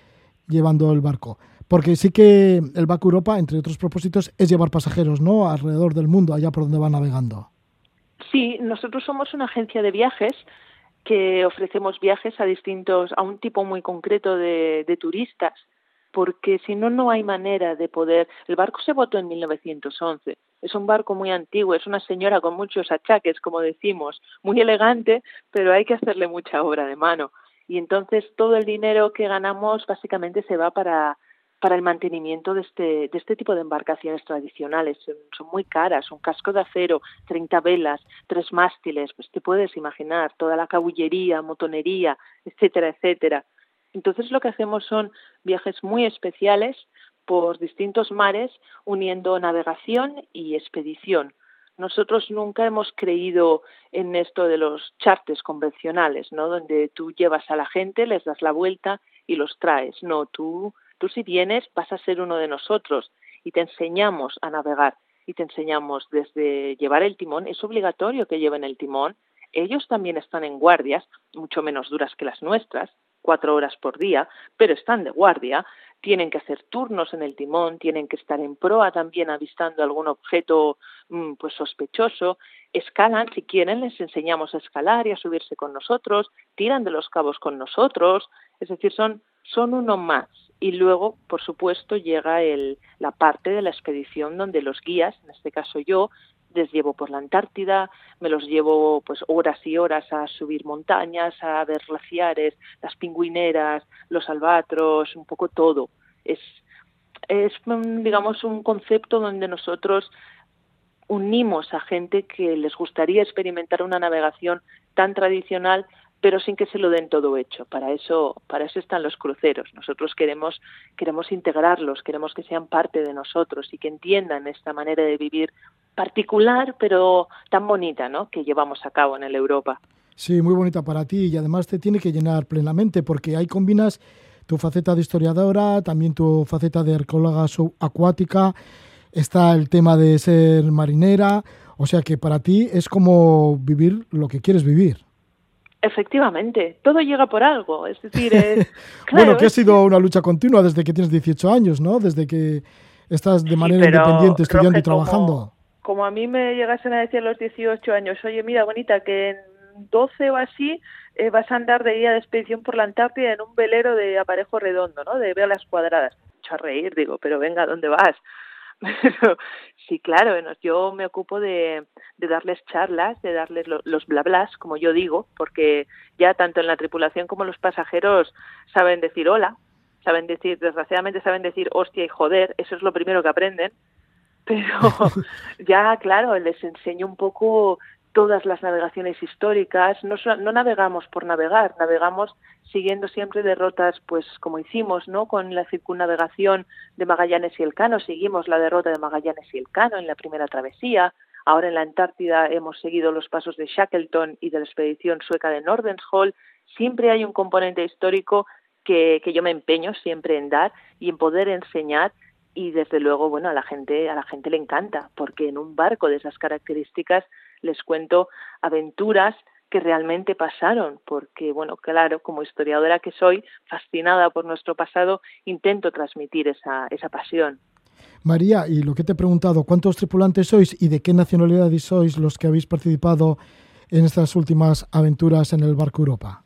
llevando el barco? Porque sí que el Bark Europa, entre otros propósitos, es llevar pasajeros, ¿no? Alrededor del mundo, allá por donde va navegando. Sí, nosotros somos una agencia de viajes que ofrecemos viajes a distintos, a un tipo muy concreto de, de turistas, porque si no, no hay manera de poder. El barco se votó en 1911. Es un barco muy antiguo, es una señora con muchos achaques, como decimos, muy elegante, pero hay que hacerle mucha obra de mano. Y entonces todo el dinero que ganamos básicamente se va para para el mantenimiento de este, de este tipo de embarcaciones tradicionales. Son, muy caras, un casco de acero, 30 velas, tres mástiles, pues te puedes imaginar, toda la cabullería, motonería, etcétera, etcétera. Entonces lo que hacemos son viajes muy especiales por distintos mares uniendo navegación y expedición. Nosotros nunca hemos creído en esto de los chartes convencionales, ¿no? Donde tú llevas a la gente, les das la vuelta y los traes. No, tú Tú si vienes vas a ser uno de nosotros y te enseñamos a navegar y te enseñamos desde llevar el timón, es obligatorio que lleven el timón, ellos también están en guardias, mucho menos duras que las nuestras, cuatro horas por día, pero están de guardia, tienen que hacer turnos en el timón, tienen que estar en proa también avistando algún objeto mm, pues sospechoso, escalan si quieren, les enseñamos a escalar y a subirse con nosotros, tiran de los cabos con nosotros, es decir, son, son uno más. Y luego, por supuesto, llega el, la parte de la expedición donde los guías, en este caso yo, les llevo por la Antártida, me los llevo pues horas y horas a subir montañas, a ver glaciares, las pingüineras, los albatros, un poco todo. Es, es digamos un concepto donde nosotros unimos a gente que les gustaría experimentar una navegación tan tradicional pero sin que se lo den todo hecho. Para eso, para eso están los cruceros. Nosotros queremos, queremos integrarlos, queremos que sean parte de nosotros y que entiendan esta manera de vivir particular, pero tan bonita, ¿no? Que llevamos a cabo en el Europa. Sí, muy bonita para ti y además te tiene que llenar plenamente porque ahí combinas tu faceta de historiadora, también tu faceta de arqueóloga acuática, está el tema de ser marinera, o sea que para ti es como vivir lo que quieres vivir. Efectivamente, todo llega por algo. Es decir, [LAUGHS] bueno, que ha sido una lucha continua desde que tienes 18 años, ¿no? Desde que estás de manera independiente estudiando y trabajando. Como, a mí me llegasen a decir a los 18 años, oye, mira, bonita, que en 12 o así eh, vas a andar de guía de expedición por la Antártida en un velero de aparejo redondo, ¿no? De velas cuadradas. He a reír, digo, pero venga, ¿dónde vas? [LAUGHS] sí, claro, yo me ocupo de, de darles charlas, de darles los blablas, como yo digo, porque ya tanto en la tripulación como los pasajeros saben decir hola, saben decir, desgraciadamente saben decir hostia y joder, eso es lo primero que aprenden, pero [LAUGHS] ya, claro, les enseño un poco todas las navegaciones históricas, no, no navegamos por navegar, navegamos siguiendo siempre derrotas, pues como hicimos, ¿no? Con la circunnavegación de Magallanes y Elcano, seguimos la derrota de Magallanes y Elcano en la primera travesía. Ahora en la Antártida hemos seguido los pasos de Shackleton y de la expedición sueca de Nordenskjöld. Siempre hay un componente histórico que, que yo me empeño siempre en dar y en poder enseñar y desde luego bueno a la gente a la gente le encanta porque en un barco de esas características les cuento aventuras que realmente pasaron, porque, bueno, claro, como historiadora que soy, fascinada por nuestro pasado, intento transmitir esa, esa pasión. María, y lo que te he preguntado, ¿cuántos tripulantes sois y de qué nacionalidad sois los que habéis participado en estas últimas aventuras en el barco Europa?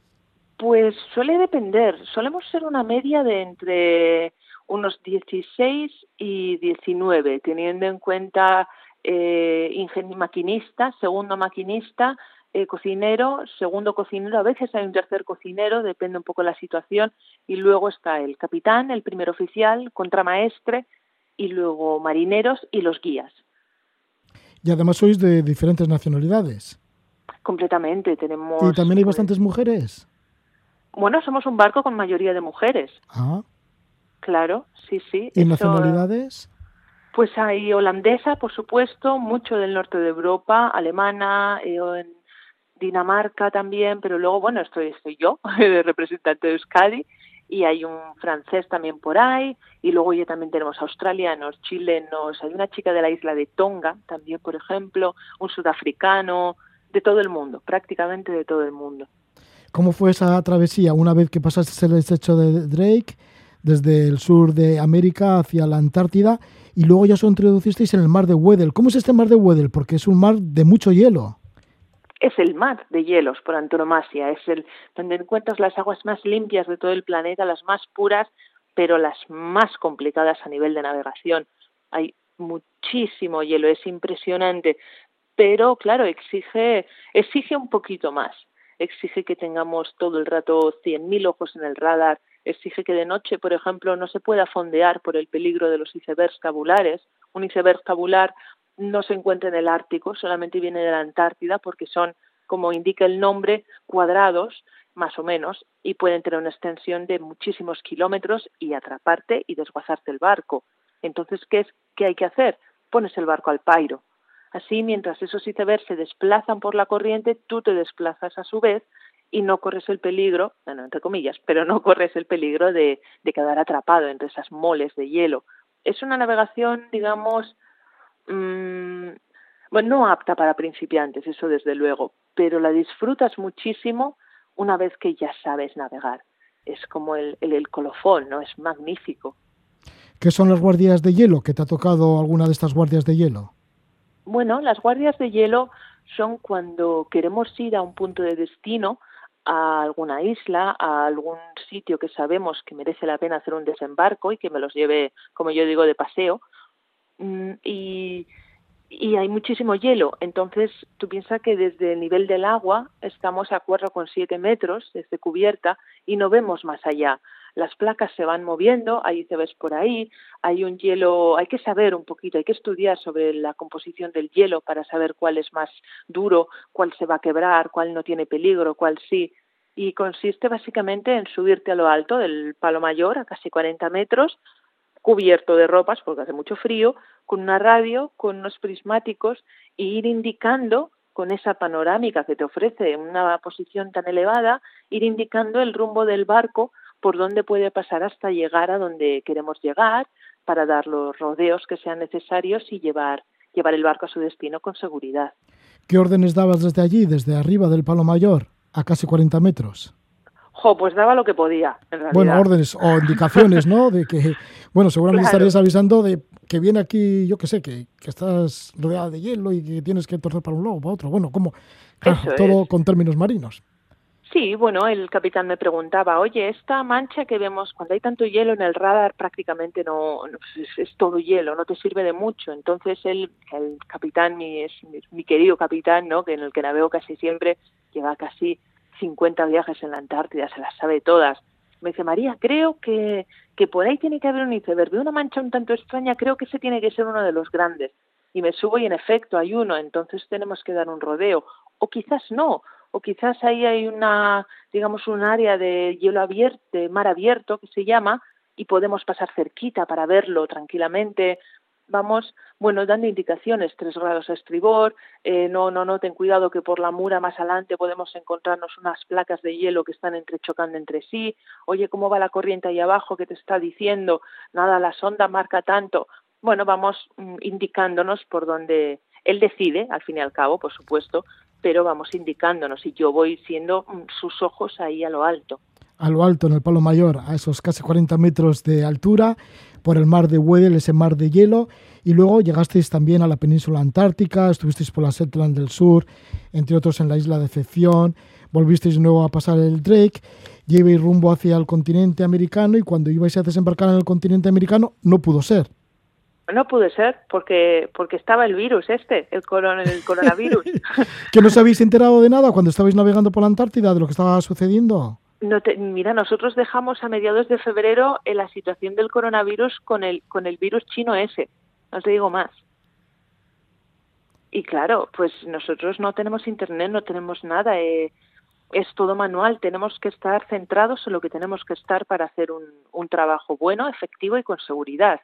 Pues suele depender, solemos ser una media de entre unos 16 y 19, teniendo en cuenta eh, maquinista, segundo maquinista, eh, cocinero, segundo cocinero, a veces hay un tercer cocinero, depende un poco de la situación, y luego está el capitán, el primer oficial, contramaestre, y luego marineros y los guías. Y además sois de diferentes nacionalidades. Completamente, tenemos... ¿Y también hay pues, bastantes mujeres? Bueno, somos un barco con mayoría de mujeres. Ah. Claro, sí, sí. ¿Y nacionalidades? Pues hay holandesa, por supuesto, mucho del norte de Europa, alemana, eh, en Dinamarca también, pero luego, bueno, estoy, estoy yo, [LAUGHS] de representante de Euskadi, y hay un francés también por ahí, y luego ya también tenemos australianos, chilenos, hay una chica de la isla de Tonga también, por ejemplo, un sudafricano, de todo el mundo, prácticamente de todo el mundo. ¿Cómo fue esa travesía una vez que pasaste el estrecho de Drake desde el sur de América hacia la Antártida y luego ya os introducisteis en el mar de Weddell. ¿Cómo es este mar de Weddell? Porque es un mar de mucho hielo. Es el mar de hielos por antonomasia, es el donde encuentras las aguas más limpias de todo el planeta, las más puras, pero las más complicadas a nivel de navegación. Hay muchísimo hielo, es impresionante, pero claro, exige exige un poquito más. Exige que tengamos todo el rato 100.000 ojos en el radar, exige que de noche, por ejemplo, no se pueda fondear por el peligro de los icebergs tabulares. Un iceberg tabular no se encuentra en el Ártico, solamente viene de la Antártida porque son, como indica el nombre, cuadrados, más o menos, y pueden tener una extensión de muchísimos kilómetros y atraparte y desguazarte el barco. Entonces, ¿qué, es, ¿qué hay que hacer? Pones el barco al pairo. Así, mientras esos icebergs se desplazan por la corriente, tú te desplazas a su vez y no corres el peligro, bueno, entre comillas, pero no [LAUGHS] corres el peligro de, quedar atrapado entre esas moles de hielo. Es una navegación, digamos, mmm, bueno, no apta para principiantes, eso desde luego, pero la disfrutas muchísimo una vez que ya sabes navegar. Es como el, el, el colofón, ¿no? Es magnífico. ¿Qué son las guardias de hielo? ¿Que te ha tocado alguna de estas guardias de hielo? Bueno, las guardias de hielo son cuando queremos ir a un punto de destino a alguna isla, a algún sitio que sabemos que merece la pena hacer un desembarco y que me los lleve, como yo digo, de paseo. Mm, y, y hay muchísimo hielo. Entonces, tú piensas que desde el nivel del agua estamos a 4,7 metros desde cubierta y no vemos más allá. Las placas se van moviendo, te ves por ahí, hay un hielo, hay que saber un poquito, hay que estudiar sobre la composición del hielo para saber cuál es más duro, cuál se va a quebrar, cuál no tiene peligro, cuál sí. Y consiste básicamente en subirte a lo alto del palo mayor, a casi 40 metros, cubierto de ropas porque hace mucho frío, con una radio, con unos prismáticos e ir indicando con esa panorámica que te ofrece una posición tan elevada, ir indicando el rumbo del barco por dónde puede pasar hasta llegar a donde queremos llegar para dar los rodeos que sean necesarios y llevar, llevar el barco a su destino con seguridad. ¿Qué órdenes dabas desde allí, desde arriba del Palo Mayor, a casi 40 metros? Jo, pues daba lo que podía, en realidad. Bueno, órdenes o indicaciones, ¿no? De que, bueno, seguramente estarías avisando de que viene aquí, yo qué sé, que, que, estás rodeada de hielo y que tienes que torcer para un lado o para otro. Bueno, como, todo con términos marinos. Sí, bueno, el capitán me preguntaba, oye, esta mancha que vemos cuando hay tanto hielo en el radar prácticamente no, es, todo hielo, no te sirve de mucho. Entonces el, el capitán, mi, es mi, querido capitán, ¿no? que en el que navego casi siempre, lleva casi 50 viajes en la Antártida, se las sabe todas. Me dice, María, creo que, que por ahí tiene que haber un iceberg. Veo una mancha un tanto extraña, creo que ese tiene que ser uno de los grandes. y me subo y en efecto hay uno, entonces tenemos que dar un rodeo. O quizás no, o quizás ahí hay una, digamos, un área de hielo abierto, mar abierto que se llama, y podemos pasar cerquita para verlo tranquilamente. Vamos, bueno, dando indicaciones, tres grados a estribor, eh, no, no, no, ten cuidado que por la mura más adelante podemos encontrarnos unas placas de hielo que están entrechocando entre sí, oye, ¿cómo va la corriente ahí abajo que te está diciendo? Nada, la sonda marca tanto. Bueno, vamos mm, indicándonos por donde él decide, al fin y al cabo, por supuesto, pero vamos indicándonos y yo voy siendo mm, sus ojos ahí a lo alto. A lo alto, en el Palo Mayor, a esos casi 40 metros de altura, por el mar de Weddell, ese mar de hielo, y luego llegasteis también a la península antártica, estuvisteis por la Shetland del Sur, entre otros en la isla de Excepción, volvisteis de nuevo a pasar el Drake, llevéis rumbo hacia el continente americano y cuando ibais a desembarcar en el continente americano no pudo ser. No pude ser porque porque estaba el virus este, el, el coronavirus. [LAUGHS] ¿Que no os habéis enterado de nada cuando estabais navegando por la Antártida de lo que estaba sucediendo? No mira, nosotros dejamos a mediados de febrero en la situación del coronavirus con el con el virus chino ese. No te digo más. Y claro, pues nosotros no tenemos internet, no tenemos nada. Eh, es todo manual. Tenemos que estar centrados en lo que tenemos que estar para hacer un, un trabajo bueno, efectivo y con seguridad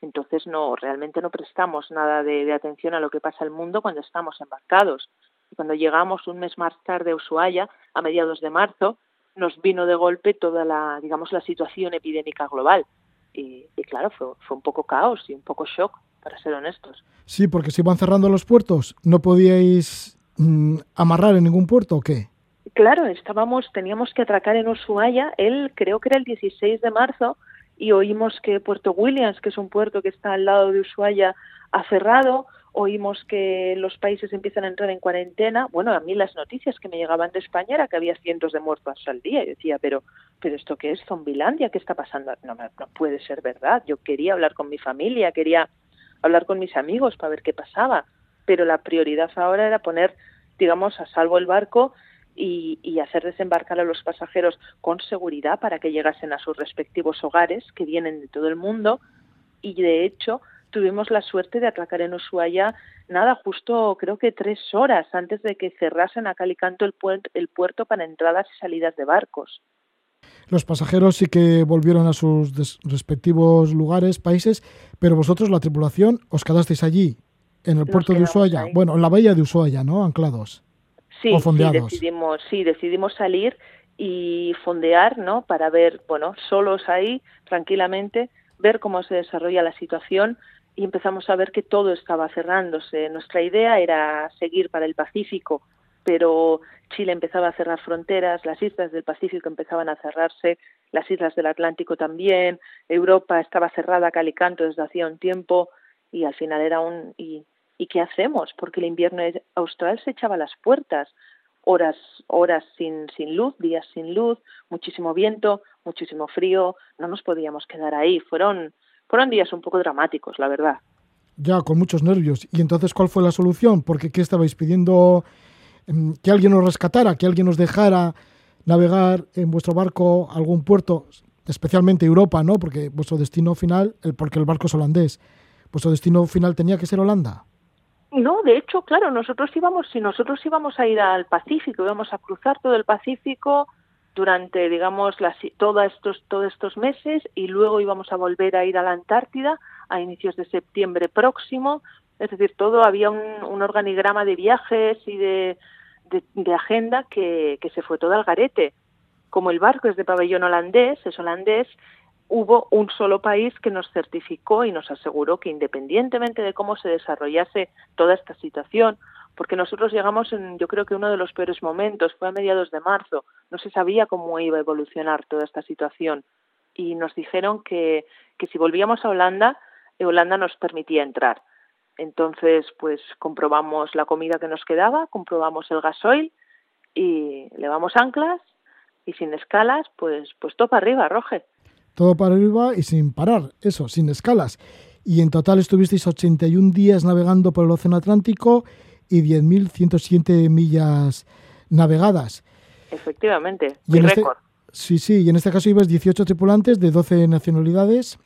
entonces no realmente no prestamos nada de, atención a lo que pasa en el mundo cuando estamos embarcados. Cuando llegamos un mes más tarde a Ushuaia, a mediados de marzo, nos vino de golpe toda la, digamos, la situación epidémica global. Y, claro, fue, fue, un poco caos y un poco shock, para ser honestos. Sí, porque se iban cerrando los puertos. ¿No podíais mm, amarrar en ningún puerto o qué? Claro, estábamos, teníamos que atracar en Ushuaia, él creo que era el 16 de marzo, y oímos que Puerto Williams, que es un puerto que está al lado de Ushuaia, ha cerrado, oímos que los países empiezan a entrar en cuarentena. Bueno, a mí las noticias que me llegaban de España era que había cientos de muertos al día. Yo decía, pero, pero ¿esto qué es? ¿Zombilandia? ¿Qué está pasando? No, no puede ser verdad. Yo quería hablar con mi familia, quería hablar con mis amigos para ver qué pasaba. Pero la prioridad ahora era poner, digamos, a salvo el barco y, hacer desembarcar a los pasajeros con seguridad para que llegasen a sus respectivos hogares, que vienen de todo el mundo. Y de hecho, tuvimos la suerte de atracar en Ushuaia, nada, justo creo que tres horas antes de que cerrasen a Calicanto el, el puerto para entradas y salidas de barcos. Los pasajeros sí que volvieron a sus respectivos lugares, países, pero vosotros, la tripulación, os quedasteis allí, en el puerto de Ushuaia, bueno, en la bahía de Ushuaia, ¿no? Anclados. Sí, sí, decidimos, sí, decidimos salir y fondear, ¿no? Para ver, bueno, solos ahí, tranquilamente, ver cómo se desarrolla la situación y empezamos a ver que todo estaba cerrándose. Nuestra idea era seguir para el Pacífico, pero Chile empezaba a cerrar fronteras, las islas del Pacífico empezaban a cerrarse, las islas del Atlántico también, Europa estaba cerrada Calicanto desde hacía un tiempo y al final era un y ¿Y qué hacemos? Porque el invierno austral se echaba a las puertas, horas, horas sin, sin luz, días sin luz, muchísimo viento, muchísimo frío, no nos podíamos quedar ahí. Fueron, fueron días un poco dramáticos, la verdad. Ya, con muchos nervios. ¿Y entonces cuál fue la solución? Porque ¿qué estabais pidiendo? Em, ¿Que alguien nos rescatara? ¿Que alguien nos dejara navegar en vuestro barco a algún puerto? Especialmente Europa, ¿no? Porque vuestro destino final, porque el barco es holandés, vuestro destino final tenía que ser Holanda. No, de hecho, claro, nosotros íbamos, si nosotros íbamos a ir al Pacífico, íbamos a cruzar todo el Pacífico durante, digamos, las, todos estos, todos estos meses y luego íbamos a volver a ir a la Antártida a inicios de septiembre próximo. Es decir, todo había un, organigrama de viajes y de, de, agenda que, que se fue todo al garete. Como el barco es de pabellón holandés, es holandés, hubo un solo país que nos certificó y nos aseguró que independientemente de cómo se desarrollase toda esta situación, porque nosotros llegamos en, yo creo que uno de los peores momentos fue a mediados de marzo, no se sabía cómo iba a evolucionar toda esta situación y nos dijeron que, que si volvíamos a Holanda, eh, Holanda nos permitía entrar. Entonces, pues comprobamos la comida que nos quedaba, comprobamos el gasoil y levamos anclas y sin escalas, pues, pues topa arriba, Roge todo para arriba y sin parar, eso, sin escalas. Y en total estuvisteis 81 días navegando por el Océano Atlántico y 10.107 millas navegadas. Efectivamente, y este récord. sí, sí, y en este caso ibas 18 tripulantes de 12 nacionalidades.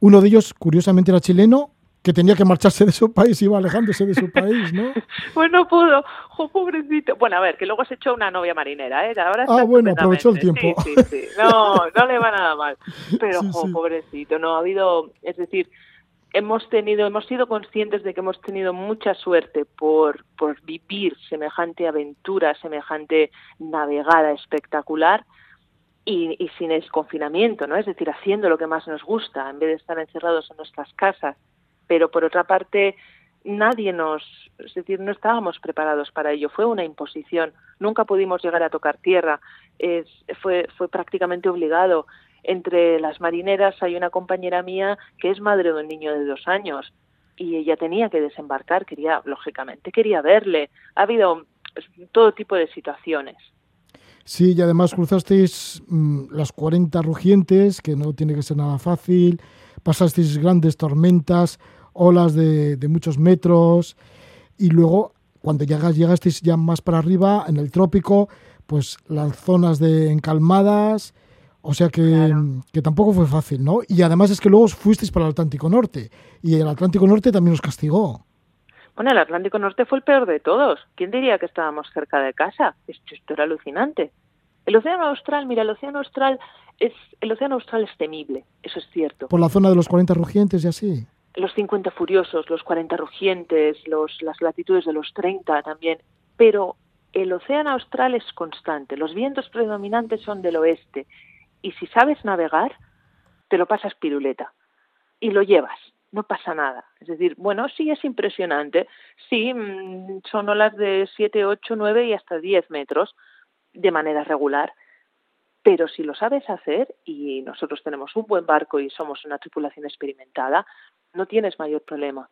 Uno de ellos, curiosamente, era chileno que tenía que marcharse de su país, iba alejándose de su país, ¿no? [LAUGHS] pues no pudo, oh, pobrecito. Bueno, a ver, que luego se echó una novia marinera, ¿eh? Ahora ah, bueno, aprovechó el tiempo. Sí, sí, sí. No, no le va nada mal. [LAUGHS] Pero, oh, pobrecito, no, ha habido, es decir, hemos tenido, hemos sido conscientes de que hemos tenido mucha suerte por, por vivir semejante aventura, semejante navegada espectacular y, y sin el confinamiento, ¿no? Es decir, haciendo lo que más nos gusta en vez de estar encerrados en nuestras casas pero por otra parte nadie nos, es decir, no estábamos preparados para ello, fue una imposición, nunca pudimos llegar a tocar tierra, es, fue, fue prácticamente obligado. Entre las marineras hay una compañera mía que es madre de un niño de dos años y ella tenía que desembarcar, quería, lógicamente, quería verle. Ha habido todo tipo de situaciones. Sí, y además cruzasteis mm, las 40 rugientes, que no tiene que ser nada fácil, pasasteis grandes tormentas, olas de, muchos metros y luego cuando llegas, llegasteis ya más para arriba, en el trópico, pues las zonas de encalmadas, o sea que, que, tampoco fue fácil, ¿no? Y además es que luego fuisteis para el Atlántico Norte y el Atlántico Norte también os castigó. Bueno, el Atlántico Norte fue el peor de todos. ¿Quién diría que estábamos cerca de casa? Esto, esto era alucinante. El océano austral, mira, el océano austral es el océano austral es temible, eso es cierto. Por la zona de los 40 rugientes y así los 50 furiosos, los 40 rugientes, los, las latitudes de los 30 también, pero el océano austral es constante, los vientos predominantes son del oeste y si sabes navegar, te lo pasas piruleta y lo llevas, no pasa nada. Es decir, bueno, sí es impresionante, sí, mm, son olas de 7, 8, 9 y hasta 10 metros de manera regular, pero si lo sabes hacer y nosotros tenemos un buen barco y somos una tripulación experimentada, no tienes mayor problema.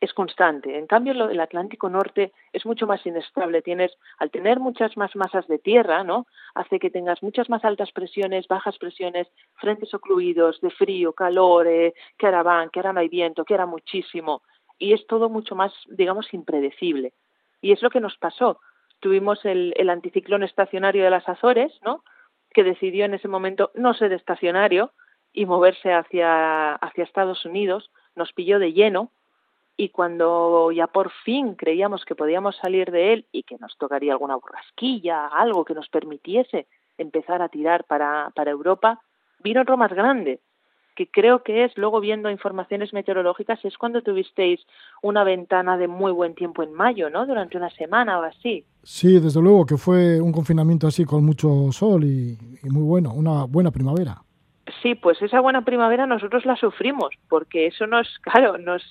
Es constante. En cambio, el Atlántico Norte es mucho más inestable. Tienes, al tener muchas más masas de tierra, ¿no? Hace que tengas muchas más altas presiones, bajas presiones, frentes ocluidos, de frío, calor, eh, que ahora van, que ahora no hay viento, que ahora muchísimo. Y es todo mucho más, digamos, impredecible. Y es lo que nos pasó. Tuvimos el, el anticiclón estacionario de las Azores, ¿no? Que decidió en ese momento no ser estacionario y moverse hacia, hacia Estados Unidos nos pilló de lleno y cuando ya por fin creíamos que podíamos salir de él y que nos tocaría alguna borrasquilla, algo que nos permitiese empezar a tirar para, para Europa, vino otro más grande, que creo que es, luego viendo informaciones meteorológicas, es cuando tuvisteis una ventana de muy buen tiempo en mayo, ¿no? Durante una semana o así. Sí, desde luego, que fue un confinamiento así con mucho sol y muy bueno, una buena primavera. Sí, pues esa buena primavera nosotros la sufrimos, porque eso nos, [LAUGHS] claro, nos,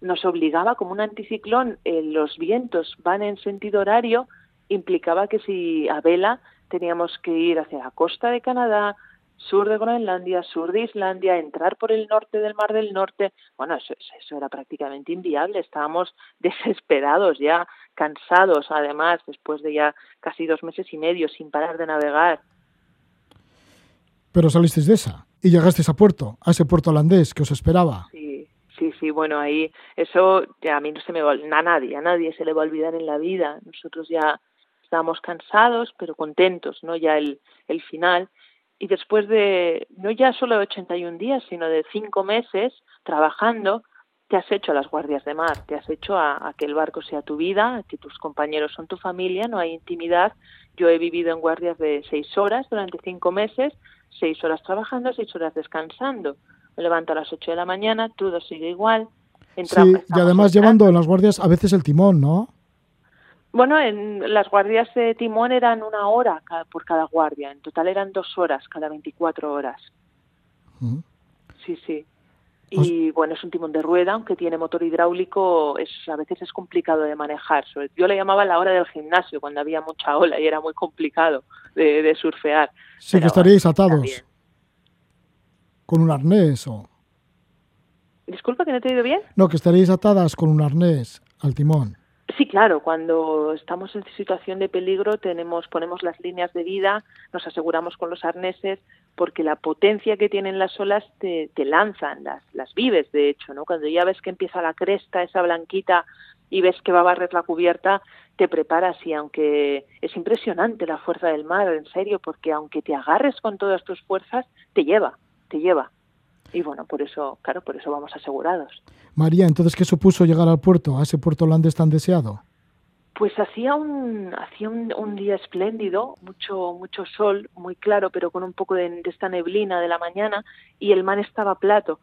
nos obligaba, como un anticiclón, eh, los vientos van en sentido horario, implicaba que si a vela teníamos que ir hacia la costa de Canadá, sur de Groenlandia, sur de Islandia, entrar por el norte del Mar del Norte, bueno, eso, eso era prácticamente inviable, estábamos [LAUGHS] desesperados ya, cansados además, después de ya casi dos meses y medio sin parar de navegar. Pero salisteis de esa y llegasteis a puerto, a ese puerto holandés que os esperaba. Sí, sí, sí, bueno, ahí eso a mí no se me va, a nadie, a nadie se le va a olvidar en la vida. Nosotros ya estábamos cansados, pero contentos, ¿no? Ya el, el final. Y después de, no ya solo de 81 días, sino de cinco meses trabajando, te has hecho a las guardias de mar, te has hecho a, a, que el barco sea tu vida, a que tus compañeros son tu familia, no hay intimidad. Yo he vivido en guardias de seis horas durante cinco meses, seis horas trabajando, seis horas descansando. Me levanto a las ocho de la mañana, todo sigue igual. sí, y además llevando en las guardias a veces el timón, ¿no? Bueno, en las guardias de timón eran una hora por cada guardia. En total eran dos horas cada 24 horas. Sí, sí. Y bueno, es un timón de rueda, aunque tiene motor hidráulico, es, a veces es complicado de manejar. Yo le llamaba la hora del gimnasio, cuando había mucha ola y era muy complicado de, surfear. Sí, que estaríais atados. Con un arnés o... Disculpa, que no te he oído bien. No, que estaréis atadas con un arnés al timón. Sí, claro, cuando estamos en situación de peligro tenemos, ponemos las líneas de vida, nos aseguramos con los arneses, porque la potencia que tienen las olas te, te lanzan, las, las vives de hecho, ¿no? Cuando ya ves que empieza la cresta, esa blanquita, y ves que va a barrer la cubierta, te preparas y aunque es impresionante la fuerza del mar, en serio, porque aunque te agarres con todas tus fuerzas, te lleva, te lleva. Y bueno, por eso, claro, por eso vamos asegurados. María, entonces, ¿qué supuso llegar al puerto, a ese puerto holandés tan deseado? Pues hacía un hacía un, día espléndido, mucho mucho sol, muy claro, pero con un poco de, esta neblina de la mañana y el mar estaba plato.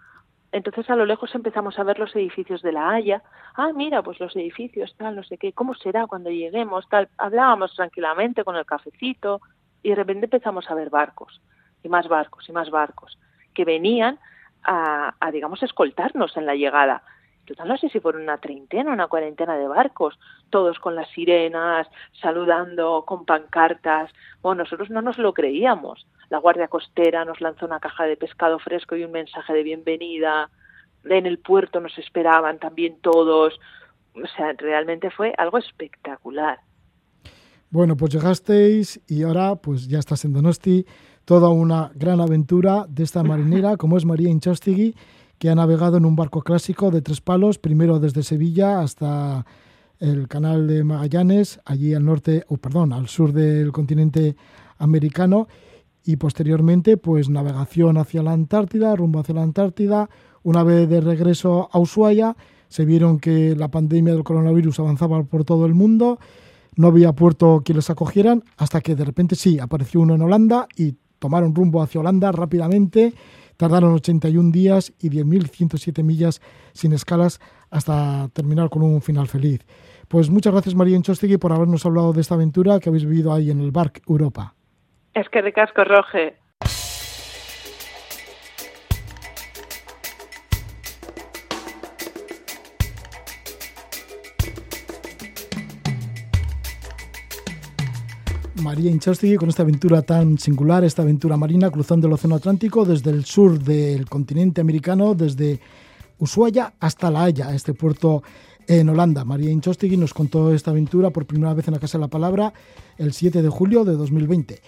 Entonces a lo lejos empezamos a ver los edificios de la Haya. Ah, mira, pues los edificios, tal, no sé qué, ¿cómo será cuando lleguemos? Tal, hablábamos tranquilamente con el cafecito y de repente empezamos a ver barcos y más barcos y más barcos que venían a, a digamos, escoltarnos en la llegada total no sé si fueron una treintena, una cuarentena de barcos, todos con las sirenas, saludando, con pancartas. Bueno, nosotros no nos lo creíamos. La Guardia Costera nos lanzó una caja de pescado fresco y un mensaje de bienvenida. En el puerto nos esperaban también todos. O sea, realmente fue algo espectacular. Bueno, pues llegasteis y ahora pues ya estás en Donosti. Toda una gran aventura de esta marinera [LAUGHS] como es María Inchostigui que ha navegado en un barco clásico de tres palos, primero desde Sevilla hasta el canal de Magallanes, allí al norte, o perdón, al sur del continente americano, y posteriormente, pues navegación hacia la Antártida, rumbo hacia la Antártida. Una vez de regreso a Ushuaia, se vieron que la pandemia del coronavirus avanzaba por todo el mundo, no había puerto que les acogieran, hasta que de repente sí, apareció uno en Holanda y tomaron rumbo hacia Holanda rápidamente Tardaron 81 días y 10.107 millas sin escalas hasta terminar con un final feliz. Pues muchas gracias María Enchostegui por habernos hablado de esta aventura que habéis vivido ahí en el Bark Europa. Es que ricasco, Roge. María Inchausti con esta aventura tan singular, esta aventura marina cruzando el Océano Atlántico desde el sur del continente americano, desde Ushuaia hasta La Haya, este puerto en Holanda. María Inchostigui nos contó esta aventura por primera vez en la Casa de la Palabra el 7 de julio de 2020.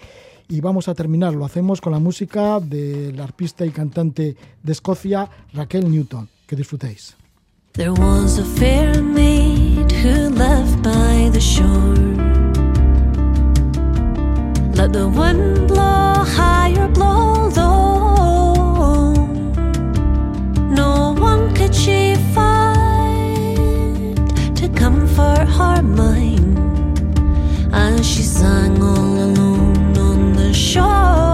Y vamos a terminar, lo hacemos con la música del arpista y cantante de Escocia, Raquel Newton. Que disfrutéis. Let the wind blow higher, blow low. No one could she find to comfort her mind as she sang all alone on the shore.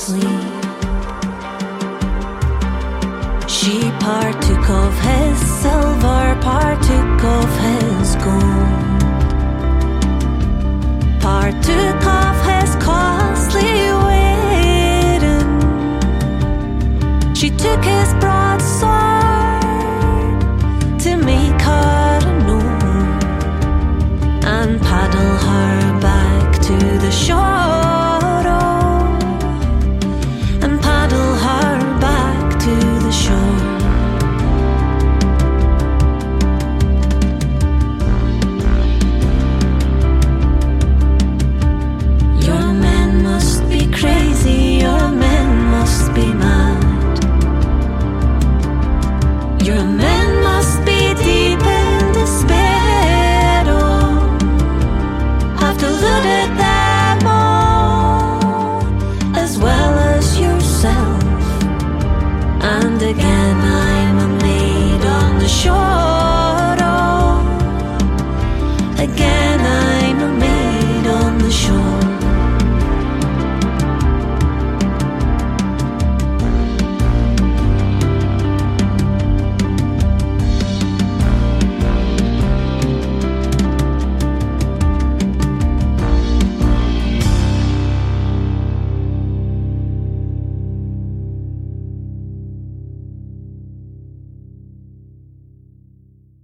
sleep. She partook of his silver, partook of his gold, partook of his costly wedding. She took his